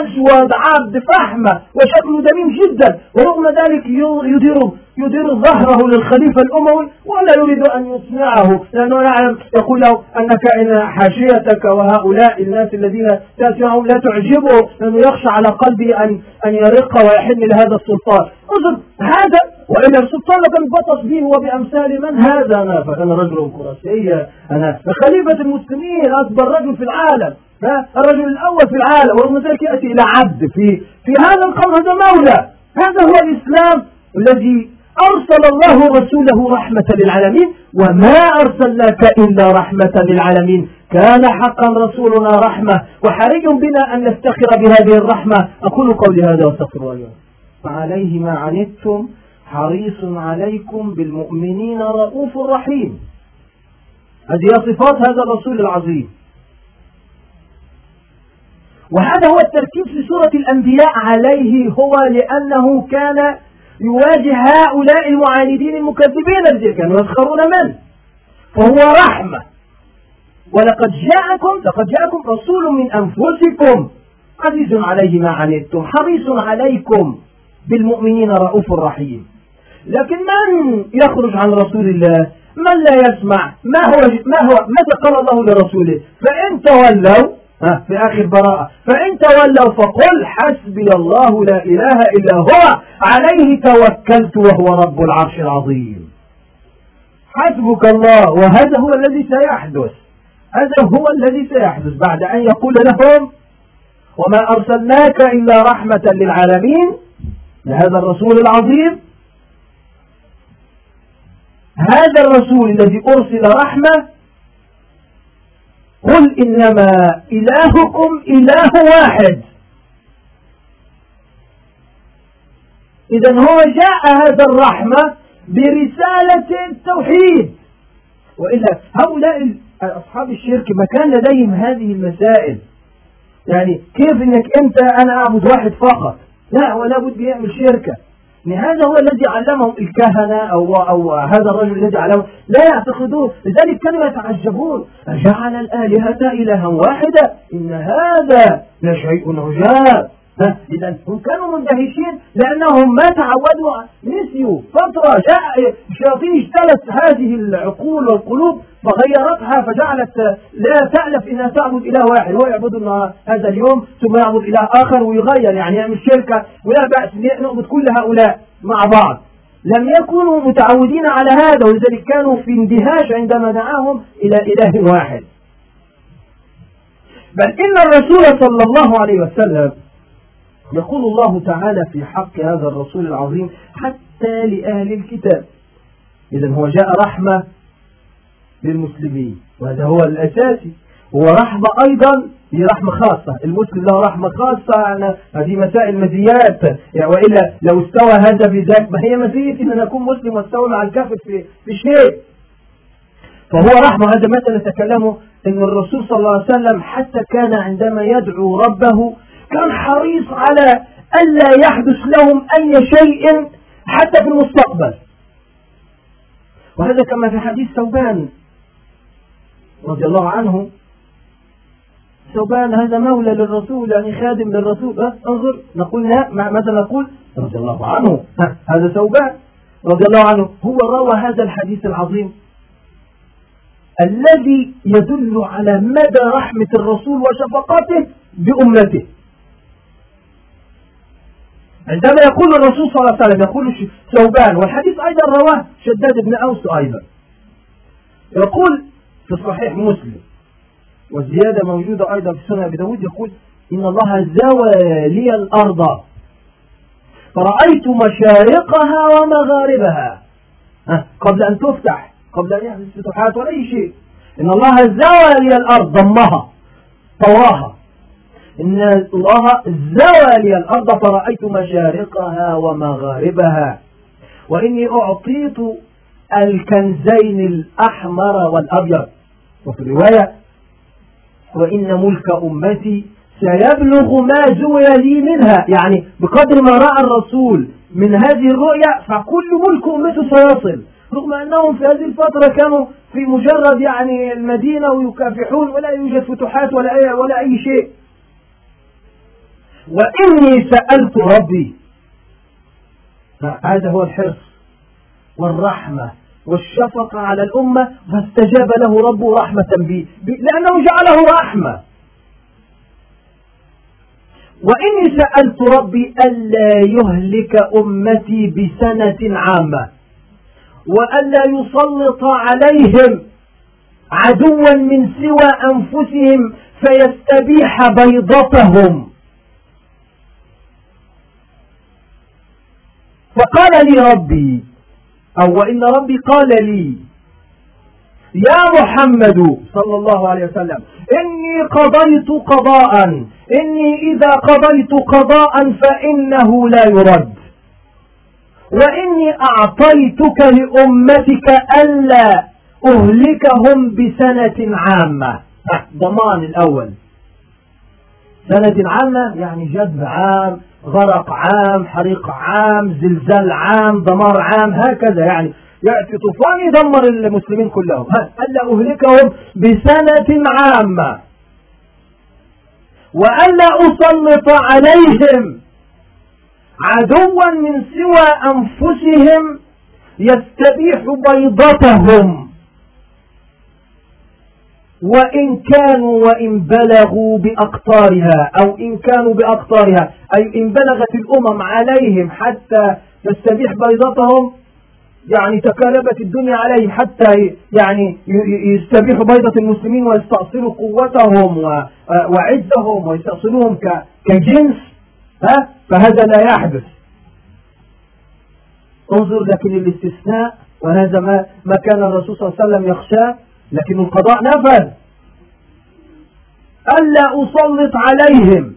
أسود عبد فحمة وشكله دميم جدا ورغم ذلك يدير يدير ظهره للخليفة الأموي ولا يريد أن يسمعه لأنه يعلم يقول له أنك إن حاشيتك وهؤلاء الناس الذين تسمعهم لا تعجبه لأنه يخشى على قلبه أن أن يرق ويحن لهذا السلطان. انظر هذا وإن السلطان لم بطش به وبأمثال من هذا؟ أنا فأنا رجل كراسي أنا خليفة المسلمين أكبر رجل في العالم. الرجل الأول في العالم ورغم ذلك يأتي إلى عبد في في هذا القول هذا مولى. هذا هو الإسلام الذي أرسل الله رسوله رحمة للعالمين وما أرسلناك إلا رحمة للعالمين. كان حقا رسولنا رحمة وحري بنا أن نفتخر بهذه الرحمة. أقول قولي هذا وأستغفر الله فعليه ما عنتم حريص عليكم بالمؤمنين رؤوف رحيم. هذه صفات هذا الرسول العظيم. وهذا هو التركيز في سورة الأنبياء عليه هو لأنه كان يواجه هؤلاء المعاندين المكذبين الذين كانوا يسخرون منه فهو رحمة. ولقد جاءكم لقد جاءكم رسول من أنفسكم. عزيز عليه ما عنتم حريص عليكم بالمؤمنين رؤوف رحيم. لكن من يخرج عن رسول الله؟ من لا يسمع؟ ما هو ما هو ماذا قال الله لرسوله؟ فإن تولوا في آخر براءة. فإن تولوا فقل حسبي الله لا إله إلا هو عليه توكلت وهو رب العرش العظيم. حسبك الله وهذا هو الذي سيحدث. هذا هو الذي سيحدث بعد أن يقول لهم وما أرسلناك إلا رحمة للعالمين. لهذا الرسول العظيم. هذا الرسول الذي أرسل رحمة قل إنما إلهكم إله واحد. إذا هو جاء هذا الرحمة برسالة التوحيد. وإلا هؤلاء أصحاب الشرك ما كان لديهم هذه المسائل. يعني كيف إنك أنت أنا أعبد واحد فقط؟ لا ولا بد يعمل شركة. هذا هو الذي علمهم الكهنة أو, أو هذا الرجل الذي علمهم. لا يعتقدون. لذلك كانوا يتعجبون جعل الآلهة إلها واحدة. إن هذا لشيء عجاب إذا هم كانوا مندهشين لأنهم ما تعودوا نسيوا فترة جاء الشياطين اجتلت هذه العقول والقلوب فغيرتها فجعلت لا تألف إنها تعبد إله واحد هو يعبد الله هذا اليوم ثم يعبد إله آخر ويغير يعني يعمل شركة ولا بأس نعبد كل هؤلاء مع بعض. لم يكونوا متعودين على هذا ولذلك كانوا في اندهاش عندما دعاهم إلى إله واحد. بل إن الرسول صلى الله عليه وسلم يقول الله تعالى في حق هذا الرسول العظيم حتى لأهل الكتاب. إذا هو جاء رحمة للمسلمين وهذا هو الأساسي. هو رحمة أيضا هي رحمة خاصة. المسلم له رحمة خاصة على هذه مسائل مزيات يعني وإلا لو استوى هذا بذاك ما هي مزية أن نكون مسلم واستوى مع الكافر في, في شيء. فهو رحمة هذا متى نتكلمه أن الرسول صلى الله عليه وسلم حتى كان عندما يدعو ربه كان حريص على ألا يحدث لهم أي شيء حتى في المستقبل. وهذا كما في حديث ثوبان رضي الله عنه. ثوبان هذا مولى للرسول يعني خادم للرسول. أه انظر نقول ماذا نقول؟ رضي الله عنه. هذا ثوبان رضي الله عنه. هو روى هذا الحديث العظيم. الذي يدل على مدى رحمة الرسول وشفقته بأمته. عندما يقول الرسول صلى الله عليه وسلم يقول ثوبان والحديث أيضا رواه شداد بن أوس أيضا. يقول في صحيح مسلم والزيادة موجودة أيضا في سنة أبي داود يقول إن الله زوى لي الأرض. فرأيت مشارقها ومغاربها. قبل أن تفتح قبل أن يحدث فتوحات ولا أي شيء. إن الله زوى لي الأرض ضمها طواها. إن الله زوى لي الأرض فرأيت مشارقها ومغاربها. وإني أعطيت الكنزين الأحمر والأبيض. وفي الرواية وإن ملك أمتي سيبلغ ما زوي لي منها. يعني بقدر ما رأى الرسول من هذه الرؤيا فكل ملك أمته سيصل. رغم أنهم في هذه الفترة كانوا في مجرد يعني المدينة ويكافحون ولا يوجد فتوحات ولا أي, ولا أي شيء. وإني سألت ربي. هذا هو الحرص والرحمة والشفقة على الأمة فاستجاب له ربه رحمة بي لأنه جعله رحمة. وإني سألت ربي ألا يهلك أمتي بسنة عامة وألا يسلط عليهم عدوا من سوى أنفسهم فيستبيح بيضتهم. فقال لي ربي أو وإن ربي قال لي يا محمد صلى الله عليه وسلم إني قضيت قضاء إني إذا قضيت قضاء فإنه لا يرد. وإني أعطيتك لأمتك ألا أهلكهم بسنة عامة. ضمان الأول. سنة عامة يعني جذب عام. غرق عام حريق عام زلزال عام دمار عام هكذا يعني. يأتي طوفان يدمر المسلمين كلهم. ألا أهلكهم بسنة عامة. وألا أسلط عليهم. عدوا من سوى أنفسهم يستبيح بيضتهم. وإن كانوا وإن بلغوا بأقطارها أو إن كانوا بأقطارها أي إن بلغت الأمم عليهم حتى تستبيح بيضتهم يعني تكالبت الدنيا عليهم حتى يعني يستبيحوا بيضة المسلمين ويستأصلوا قوتهم وعزهم ويستأصلوهم كجنس ها؟ فهذا لا يحدث. انظر لكن الاستثناء وهذا ما ما كان الرسول صلى الله عليه وسلم يخشاه لكن القضاء نفذ ألا أسلط عليهم.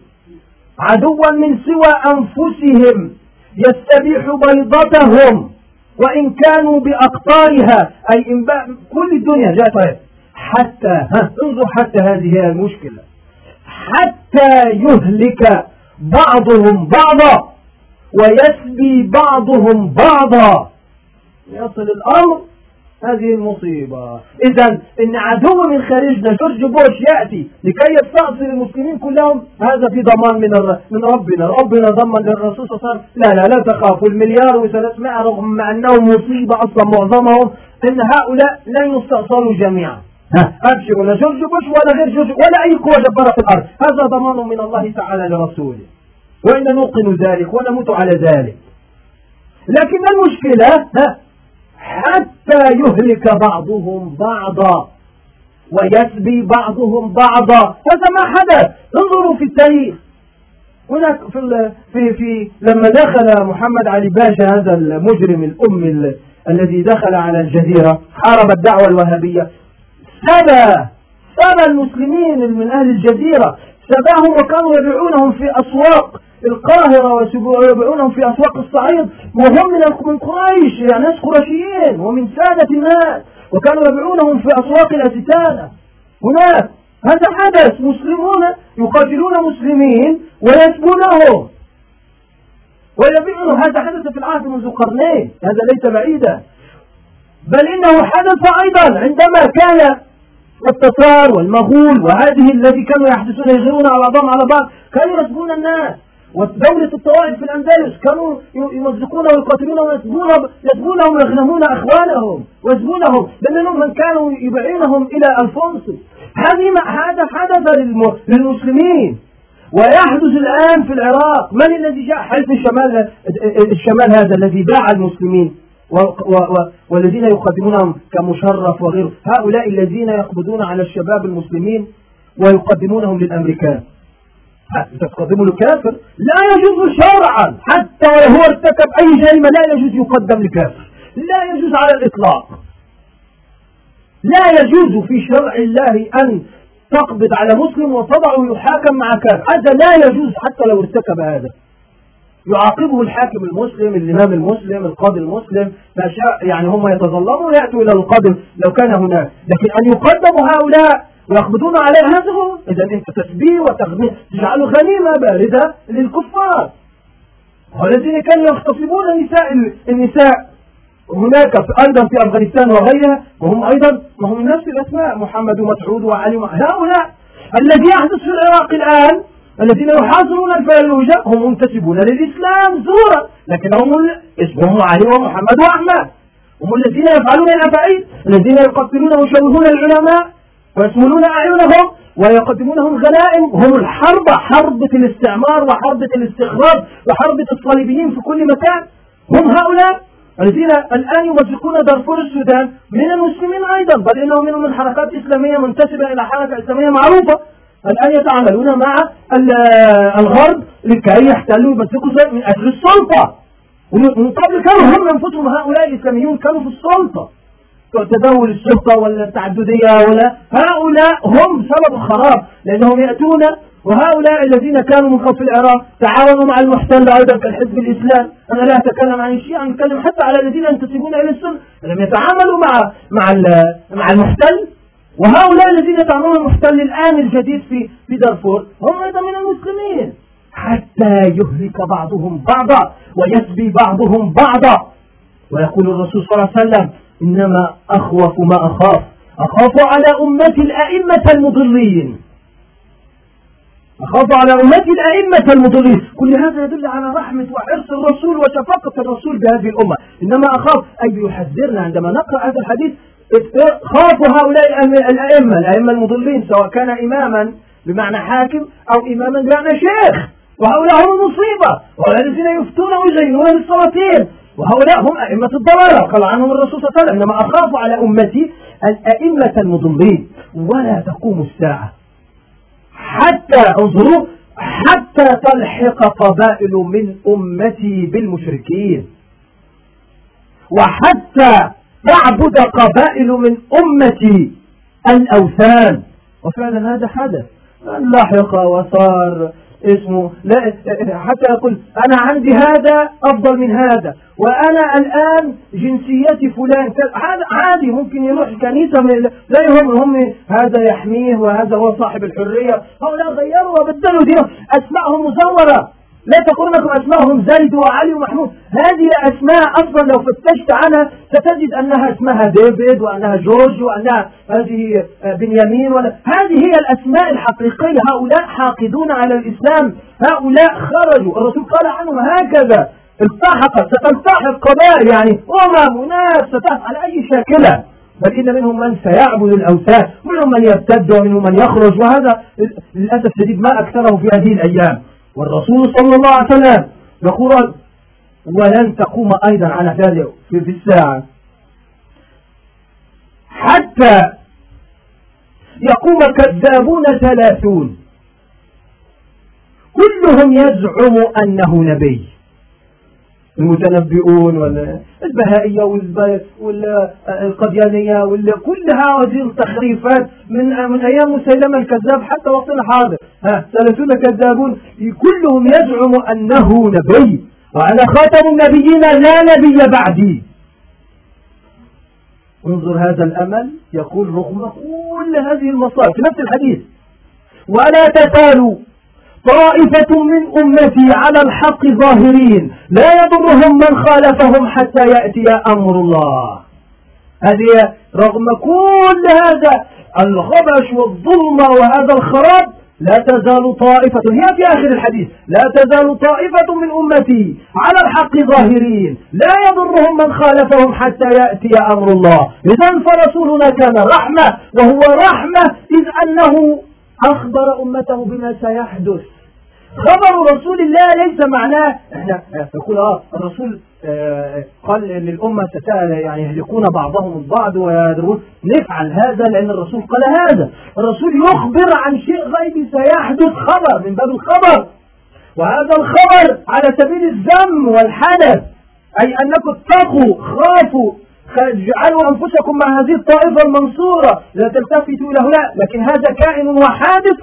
عدوا من سوى أنفسهم. يستبيح بيضتهم وإن كانوا بأقطارها. أي إن كل الدنيا جاء طيب حتى ها انظر حتى هذه هي المشكلة. حتى يهلك بعضهم بعضا. ويسبي بعضهم بعضا. يصل الأمر هذه المصيبة. إذا إن عدو من خارجنا جورج بوش يأتي لكي يستأصل المسلمين كلهم هذا في ضمان من من ربنا. ربنا ضمن للرسول صلى الله عليه وسلم لا لا لا تخافوا المليار وثلاثمائة رغم أنهم مصيبة أصلا معظمهم إن هؤلاء لن يستأصلوا جميعا. أبشروا لا جورج بوش ولا غير جورج ولا أي قوة جبارة في الأرض. هذا ضمان من الله تعالى لرسوله. وإن نوقن ذلك ونموت على ذلك. لكن المشكلة حتى يهلك بعضهم بعضا ويسبي بعضهم بعضا. هذا ما حدث. انظروا في التاريخ. هناك في في في لما دخل محمد علي باشا هذا المجرم الأم الذي دخل على الجزيرة حارب الدعوة الوهابية. سبى سبى المسلمين من أهل الجزيرة. سباهم وكانوا يبيعونهم في أسواق. القاهرة ويبيعونهم في أسواق الصعيد وهم من قريش يعني ناس قرشيين ومن سادة الناس وكانوا يبيعونهم في أسواق الأستانة. هناك هذا حدث مسلمون يقاتلون مسلمين ويسبونهم. ويبيعون هذا حدث في العهد منذ قرنين هذا ليس بعيدا. بل إنه حدث أيضا عندما كان التتار والمغول وهذه الذي كانوا يحدثون يغيرون على بعضهم على بعض كانوا يسبون الناس. ودولة الطوائف في الأندلس كانوا يمزقون ويقاتلون ويسبونهم يسبونهم ويغنمون أخوانهم ويسبونهم لأنهم من كانوا يبعينهم إلى ألفونسو هذه هذا حدث للمسلمين. ويحدث الآن في العراق. من الذي جاء حيث الشمال الشمال هذا الذي باع المسلمين؟ والذين يقدمونهم كمشرف وغيره. هؤلاء الذين يقبضون على الشباب المسلمين ويقدمونهم للأمريكان. تقدمه لكافر لا يجوز شرعا حتى ولو هو ارتكب أي جريمة لا يجوز يقدم لكافر. لا يجوز على الإطلاق. لا يجوز في شرع الله أن تقبض على مسلم وتضعه يحاكم مع كافر. هذا لا يجوز حتى لو ارتكب هذا. يعاقبه الحاكم المسلم الإمام المسلم القاضي المسلم ما شاء يعني هم يتظلمون ويأتوا إلى القاضي لو كان هناك. لكن أن يقدموا هؤلاء ويقبضون عليه هذا إذا أنت تسبيه وتغنيه تجعله غنيمة باردة للكفار. والذين كانوا يغتصبون النساء النساء. هناك أيضا في أفغانستان وغيرها. وهم أيضا وهم نفس الأسماء. محمد ومسعود وعلي هؤلاء الذي يحدث في العراق الآن الذين يحاصرون الفلوجة هم منتسبون للإسلام زورا. لكنهم اسمهم علي ومحمد وأحمد. هم الذين يفعلون الأفعال الذين يقتلون ويشوهون العلماء. ويسملون أعينهم ويقدمونهم غنائم هم الحرب حربة الاستعمار وحربة الاستخراج وحربة الصليبيين في كل مكان. هم هؤلاء الذين الآن يمزقون دارفور السودان من المسلمين أيضا بل إنهم منهم من حركات إسلامية منتسبة إلى حركة إسلامية معروفة. الآن يتعاملون مع الغرب لكي يحتلوا يمسكوا من أجل السلطة. ومن قبل كانوا هم أنفسهم هؤلاء الإسلاميون كانوا في السلطة. تداول السلطة ولا التعددية ولا هؤلاء هم سبب الخراب لأنهم يأتون وهؤلاء الذين كانوا من قبل العراق تعاونوا مع المحتل أيضا كالحزب الإسلام. أنا لا أتكلم عن الشيعة أتكلم حتى على الذين ينتسبون إلى السنة. لم يتعاملوا مع مع مع المحتل. وهؤلاء الذين يتعاملون المحتل الآن الجديد في في دارفور هم أيضا من المسلمين. حتى يهلك بعضهم بعضا ويسبي بعضهم بعضا. ويقول الرسول صلى الله عليه وسلم إنما أخوف ما أخاف. أخاف على أمتي الأئمة المضلين. أخاف على أمتي الأئمة المضلين. كل هذا يدل على رحمة وحرص الرسول وشفقة الرسول بهذه الأمة. إنما أخاف أي يحذرنا عندما نقرأ هذا الحديث. خافوا هؤلاء الأئمة الأئمة المضلين سواء كان إماما بمعنى حاكم أو إماما بمعنى شيخ. وهؤلاء هم المصيبة. وهؤلاء الذين يفتون ويزينون للسلاطين وهؤلاء هم أئمة الضلالة. قال عنهم الرسول صلى الله عليه وسلم إنما أخاف على أمتي الأئمة المضلين ولا تقوم الساعة. حتى انظروا حتى تلحق قبائل من أمتي بالمشركين. وحتى تعبد قبائل من أمتي الأوثان. وفعلا هذا حدث. لحق وصار اسمه. لا حتى يقول أنا عندي هذا أفضل من هذا وأنا الآن جنسيتي فلان هذا عادي ممكن يروح كنيسة زيهم هم هذا يحميه وهذا هو صاحب الحرية. هؤلاء غيروا وبدلوا دينهم. أسمائهم مزورة. لا تقول لكم أسمائهم زيد وعلي ومحمود. هذه أسماء أصلا لو فتشت عنها ستجد أنها اسمها ديفيد وأنها جورج وأنها هذه بنيامين ولا هذه هي الأسماء الحقيقية. هؤلاء حاقدون على الإسلام. هؤلاء خرجوا. الرسول قال عنهم هكذا. التحقت ستلتحق قبائل يعني أمم وناس ستفعل أي شاكلة بل إن منهم من سيعبد الأوثان ومنهم من يرتد ومنهم من يخرج. وهذا للأسف الشديد ما أكثره في هذه الأيام. والرسول صلى الله عليه وسلم يقول ولن تقوم أيضا على ذلك في الساعة. حتى يقوم كذابون ثلاثون. كلهم يزعم أنه نبي. المتنبئون والبهائية والقديانية كل هذه التخريفات من من أيام مسيلمة الكذاب حتى وقتنا الحاضر. ها ثلاثون كذابون كلهم يزعم أنه نبي. وأنا خاتم النبيين لا نبي بعدي. انظر هذا الأمل يقول رغم كل هذه المصائب في نفس الحديث. ولا تزالوا طائفة من أمتي على الحق ظاهرين لا يضرهم من خالفهم حتى يأتي أمر الله. هذه رغم كل هذا الغبش والظلم وهذا الخراب لا تزال طائفة هي في آخر الحديث لا تزال طائفة من أمتي على الحق ظاهرين لا يضرهم من خالفهم حتى يأتي أمر الله. إذا فرسولنا كان رحمة وهو رحمة إذ أنه أخبر أمته بما سيحدث. خبر رسول الله ليس معناه. إحنا نقول آه الرسول آه، قال للأمة يعني يهلكون بعضهم البعض ويدرون نفعل هذا لأن الرسول قال هذا. الرسول يخبر عن شيء غيبي سيحدث خبر من باب الخبر. وهذا الخبر على سبيل الذم والحدث أي أنكم اتقوا خافوا اجعلوا أنفسكم مع هذه الطائفة المنصورة. لا تلتفتوا له لا لكن هذا كائن وحادث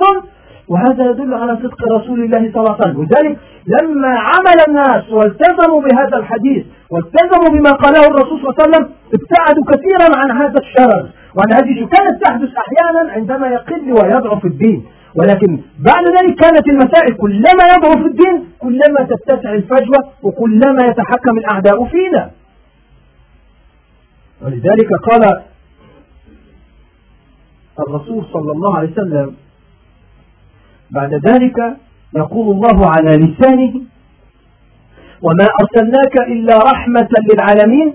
وهذا يدل على صدق رسول الله صلى الله عليه وسلم. لذلك لما عمل الناس والتزموا بهذا الحديث والتزموا بما قاله الرسول صلى الله عليه وسلم ابتعدوا كثيرا عن هذا الشرر وعن هذه كانت تحدث أحيانا عندما يقل ويضعف الدين. ولكن بعد ذلك كانت المسائل كلما يضعف الدين كلما تتسع الفجوة وكلما يتحكم الأعداء فينا. ولذلك قال الرسول صلى الله عليه وسلم بعد ذلك يقول الله على لسانه وما أرسلناك إلا رحمة للعالمين.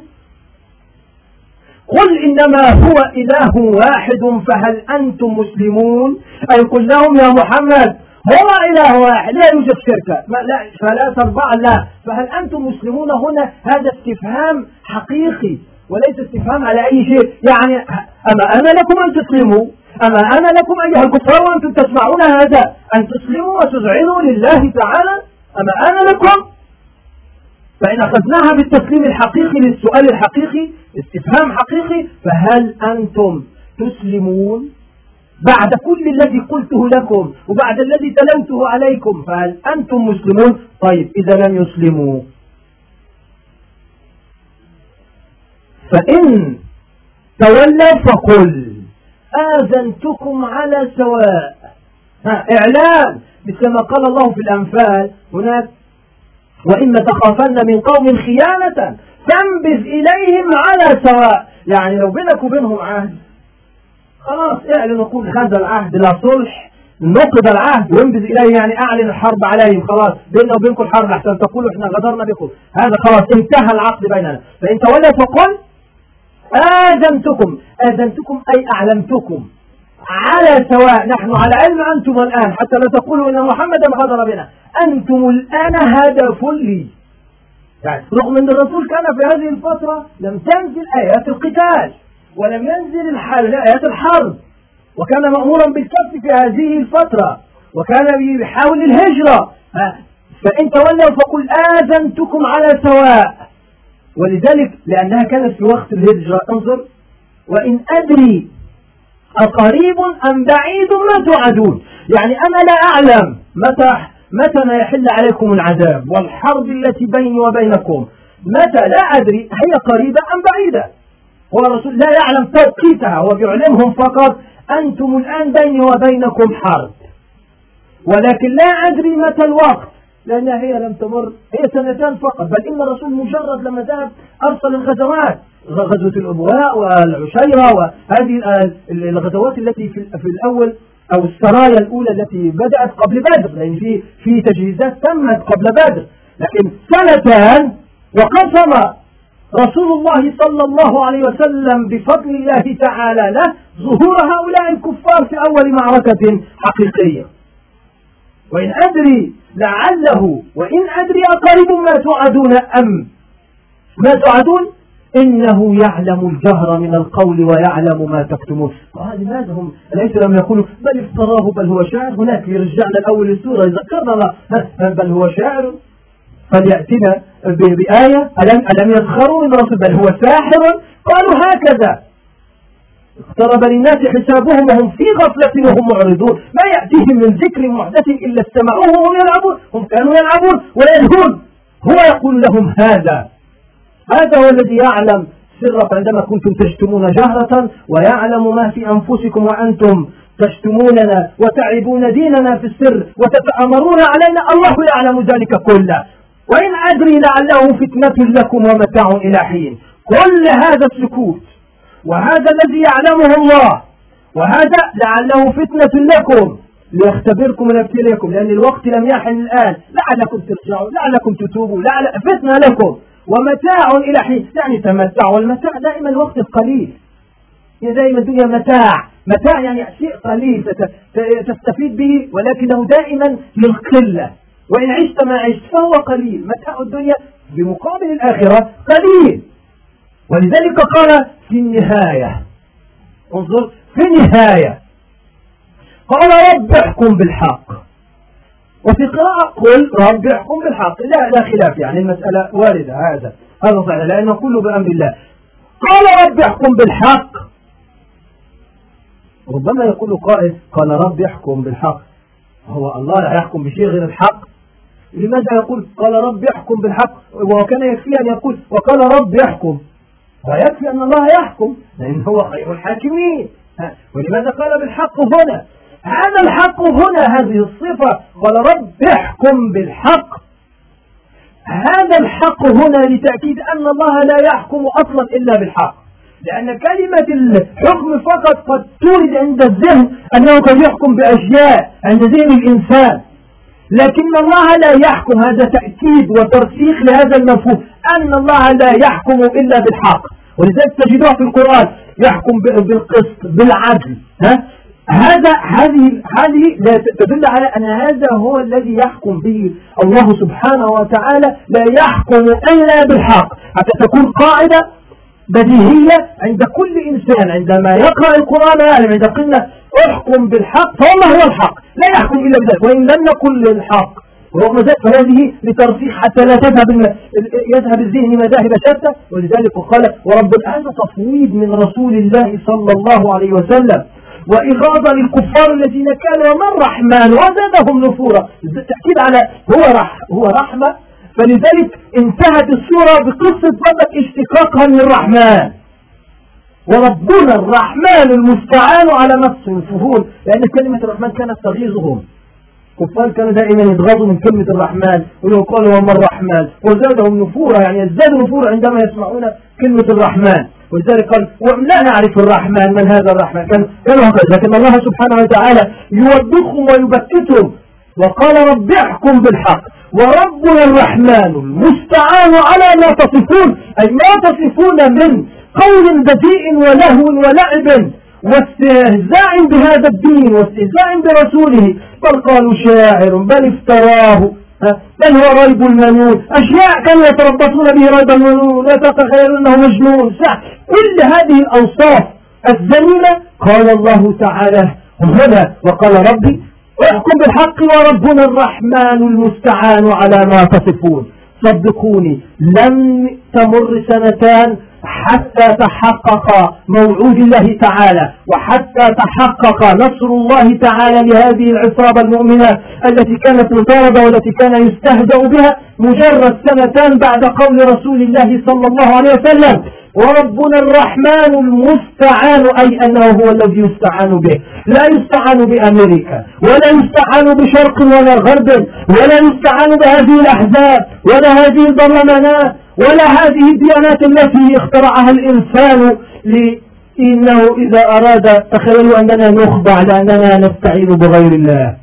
قل إنما هو إله واحد فهل أنتم مسلمون؟ أي قل لهم يا محمد هو إله واحد لا يوجد شركة لا فلا تربع لا. فهل أنتم مسلمون؟ هنا هذا استفهام حقيقي وليس استفهام على أي شيء. يعني أما أنا لكم أن تسلموا. أما أنا لكم أيها الكفار وأنتم تسمعون هذا أن تسلموا وتذعنوا لله تعالى. أما أنا لكم فإن أخذناها بالتسليم الحقيقي للسؤال الحقيقي استفهام حقيقي فهل أنتم تسلمون؟ بعد كل الذي قلته لكم وبعد الذي تلوته عليكم فهل أنتم مسلمون؟ طيب إذا لم يسلموا. فإن تولوا فقل. آذنتكم على سواء. ها إعلان مثل ما قال الله في الأنفال هناك وإما تخافن من قوم خيانة فانبذ إليهم على سواء. يعني لو بينك وبينهم عهد خلاص اعلن وقول هذا العهد لا صلح نقض العهد وانبذ إليه يعني أعلن الحرب عليهم خلاص. بيننا وبينكم الحرب أحسن تقولوا إحنا غدرنا بكم. هذا خلاص انتهى العقد بيننا. فإن تولى فقل آذنتكم. آذنتكم أي أعلمتكم على سواء نحن على علم أنتم الآن حتى لا تقولوا إن محمدا غدر بنا. أنتم الآن هدف لي. يعني رغم أن الرسول كان في هذه الفترة لم تنزل آيات القتال ولم ينزل آيات الحرب. وكان مأمورا بالكف في هذه الفترة وكان يحاول الهجرة. فإن تولوا فقل آذنتكم على سواء. ولذلك لأنها كانت في وقت الهجرة. انظر. وإن أدري أقريب أم بعيد ما توعدون. يعني أنا لا أعلم متى متى ما يحل عليكم العذاب والحرب التي بيني وبينكم. متى لا أدري هي قريبة أم بعيدة. هو الرسول لا يعلم توقيتها هو بيعلمهم فقط أنتم الآن بيني وبينكم حرب. ولكن لا أدري متى الوقت. لأنها هي لم تمر هي سنتان فقط بل إن الرسول مجرد لما ذهب أرسل الغزوات. غزوة الأبواء والعشيرة وهذه الغزوات التي في الأول أو السرايا الأولى التي بدأت قبل بدر لأن في في تجهيزات تمت قبل بدر. لكن سنتان وقسم رسول الله صلى الله عليه وسلم بفضل الله تعالى له ظهور هؤلاء الكفار في أول معركة حقيقية. وإن أدري لعله وإن أدري أقرب ما توعدون أم؟ ما توعدون؟ إنه يعلم الجهر من القول ويعلم ما تكتمون قال لماذا هم؟ ليس لم يقولوا بل افتراه بل هو شاعر. هناك يرجعنا الأول السورة يذكرنا بل هو شاعر. فليأتنا بآية. ألم, ألم يسخروا من رسول؟ بل هو ساحر. قالوا هكذا. اقترب للناس حسابهم وهم في غفلة وهم معرضون. ما يأتيهم من ذكر محدث إلا استمعوه وهم يلعبون. هم كانوا يلعبون ويلهون هو يقول لهم هذا. هذا هو الذي يعلم سرك عندما كنتم تشتمون جهرة ويعلم ما في أنفسكم وأنتم تشتموننا وتعبون ديننا في السر وتتأمرون علينا. الله يعلم ذلك كله. وإن أدري لعله فتنة لكم ومتاع إلى حين. كل هذا السكوت وهذا الذي يعلمه الله. وهذا لعله فتنة لكم ليختبركم ويبتليكم لأن الوقت لم يحن الآن. لعلكم ترجعوا لعلكم تتوبوا لعل فتنة لكم. ومتاع إلى حين يعني تمتع والمتاع دائما الوقت القليل هي دائما الدنيا متاع. متاع يعني شيء قليل تستفيد به ولكنه دائما للقلة وإن عشت ما عشت فهو قليل. متاع الدنيا بمقابل الآخرة قليل. ولذلك قال في النهاية انظر في النهاية. قال رب احكم بالحق. وفي قراءة قل رب احكم بالحق. لا لا خلاف يعني المسألة واردة هذا. هذا صحيح لأنه كله بأمر الله. قال رب احكم بالحق. ربما يقول قائل قال رب احكم بالحق. هو الله لا يحكم بشيء غير الحق. لماذا يقول قال رب احكم بالحق؟ وكان يكفي أن يقول وقال رب يحكم ويكفي أن الله يحكم لأن هو خير الحاكمين. ولماذا قال بالحق هنا؟ هذا الحق هنا هذه الصفة. قال رب احكم بالحق. هذا الحق هنا لتأكيد أن الله لا يحكم أصلا إلا بالحق. لأن كلمة الحكم فقط قد تورد عند الذهن أنه قد يحكم بأشياء عند ذهن الإنسان. لكن الله لا يحكم. هذا تأكيد وترسيخ لهذا المفهوم. أن الله لا يحكم إلا بالحق. ولذلك تجدوها في القرآن يحكم بالقسط بالعدل. ها؟ هذا هذه هذه تدل على أن هذا هو الذي يحكم به الله سبحانه وتعالى. لا يحكم إلا بالحق. حتى تكون قاعدة بديهية عند كل إنسان. عندما يقرأ القرآن يعلم عند قلنا احكم بالحق فما هو الحق. لا يحكم إلا بذلك وإن لم نقل الحق ورغم ذلك فهذه لترسيخ حتى لا تذهب يذهب الذهن مذاهب شتى. ولذلك قال ورب هذا تفويض من رسول الله صلى الله عليه وسلم. وإغاظة للكفار الذين كانوا من الرحمن وزادهم نفورا. التأكيد على هو رح هو رحمة. فلذلك انتهت السورة بقصة بدأ اشتقاقها من الرحمن وربنا الرحمن المستعان على نفس الفهول. لأن كلمة الرحمن كانت تغيظهم. كفار كانوا دائما يتغاظوا من كلمة الرحمن ويقولوا وما الرحمن. وزادهم نفورا يعني يزدادوا نفورا عندما يسمعون كلمة الرحمن. ولذلك قال لا نعرف الرحمن من هذا الرحمن؟ كان كانوا لكن الله سبحانه وتعالى يوبخهم ويبكتهم. وقال رب احكم بالحق. وربنا الرحمن المستعان على ما تصفون. أي ما تصفون من قول بذيء ولهو ولعب. واستهزاء بهذا الدين واستهزاء برسوله بل قالوا شاعر بل افتراه. بل هو ريب المنون. أشياء كانوا يتربصون به ريب المنون. لا تتخيل أنه مجنون. كل هذه الأوصاف الذميمة قال الله تعالى. هنا وقال ربي احكم بالحق وربنا الرحمن المستعان على ما تصفون. صدقوني لم تمر سنتان حتى تحقق موعود الله تعالى وحتى تحقق نصر الله تعالى لهذه العصابة المؤمنة التي كانت مطاردة والتي كان يستهزأ بها مجرد سنتان بعد قول رسول الله صلى الله عليه وسلم وربنا الرحمن المستعان أي أنه هو الذي يستعان به. لا يستعان بأمريكا ولا يستعان بشرق ولا غرب ولا يستعان بهذه الأحزاب ولا هذه البرلمانات ولا هذه الديانات التي اخترعها الإنسان إنه إذا أراد تخيلوا أننا نخضع لأننا نستعين بغير الله.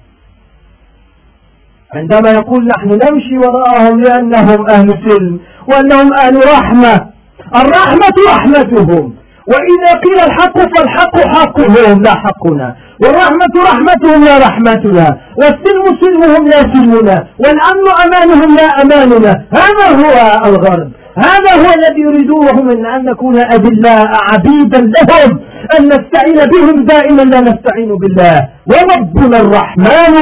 عندما يقول نحن نمشي وراءهم لأنهم أهل سلم وأنهم أهل رحمة الرحمة رحمتهم. وإذا قيل الحق فالحق حقهم لا حقنا. والرحمة رحمتهم لا رحمتنا والسلم سلمهم لا سلمنا والأمن أمانهم لا أماننا. هذا هو الغرب هذا هو الذي يريدونه من أن نكون أذلاء عبيدا لهم. أن نستعين بهم دائما لا نستعين بالله. وربنا الرحمن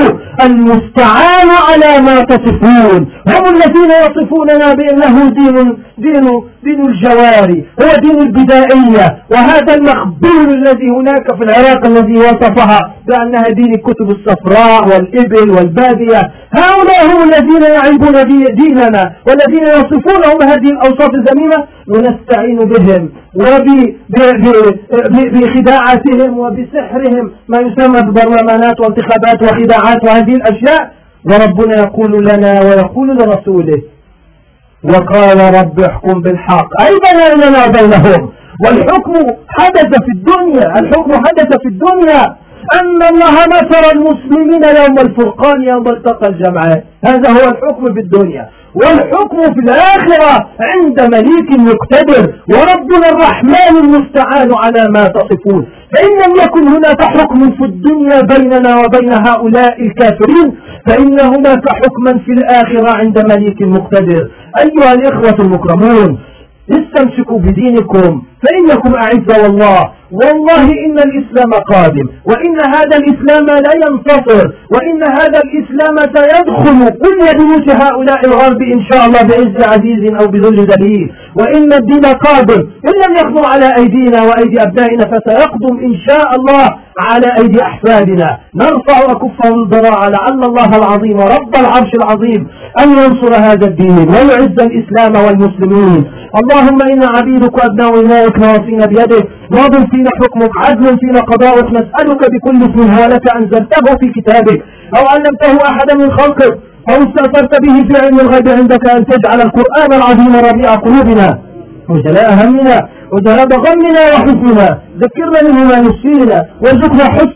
المستعان على ما تصفون. هم الذين يصفوننا بأنه دين دين دين الجواري هو دين البدائية. وهذا المخبول الذي هناك في العراق الذي وصفها بأنها دين الكتب الصفراء والإبل والبادية. هؤلاء هم الذين يعيبون ديننا والذين يصفونهم هذه الأوصاف الذميمة ونستعين بهم وبخداعتهم وبسحرهم ما يسمى ببرلمانات وانتخابات وخداعات وهذه الأشياء. وربنا يقول لنا ويقول لرسوله وقال رب احكم بالحق. أي بيننا بينهم؟ والحكم حدث في الدنيا الحكم حدث في الدنيا. أن الله نصر المسلمين يوم الفرقان يوم التقى الجمعان هذا هو الحكم في الدنيا. والحكم في الآخرة عند مليك مقتدر وربنا الرحمن المستعان على ما تصفون. فإن لم يكن هناك حكم في الدنيا بيننا وبين هؤلاء الكافرين فإن هناك حكما في الآخرة عند مليك مقتدر. أيها الإخوة المكرمون استمسكوا بدينكم فإنكم أعز والله. والله إن الإسلام قادم وإن هذا الإسلام لا ينتصر وإن هذا الإسلام سيدخل كل بيوت هؤلاء الغرب إن شاء الله بعز عزيز أو بذل دليل وإن الدين قادم إن لم يقضوا على أيدينا وأيدي أبنائنا فسيقدم إن شاء الله على أيدي أحفادنا. نرفع أكفهم الضراع لعل الله العظيم رب العرش العظيم أن ينصر هذا الدين ويعز الإسلام والمسلمين. اللهم إنا عبيدك وأبناء إمائك ناصين بيدك ماض فينا حكمك عدل فينا قضاؤك نسألك بكل اسم هالك أنزلته في كتابك أو علمته أحدا من خلقك أو استأثرت به في علم الغيب عندك أن تجعل القرآن العظيم ربيع قلوبنا وجلاء همنا وذهاب غمنا وحزننا ذكرنا منه ما نسينا وارزقنا حسن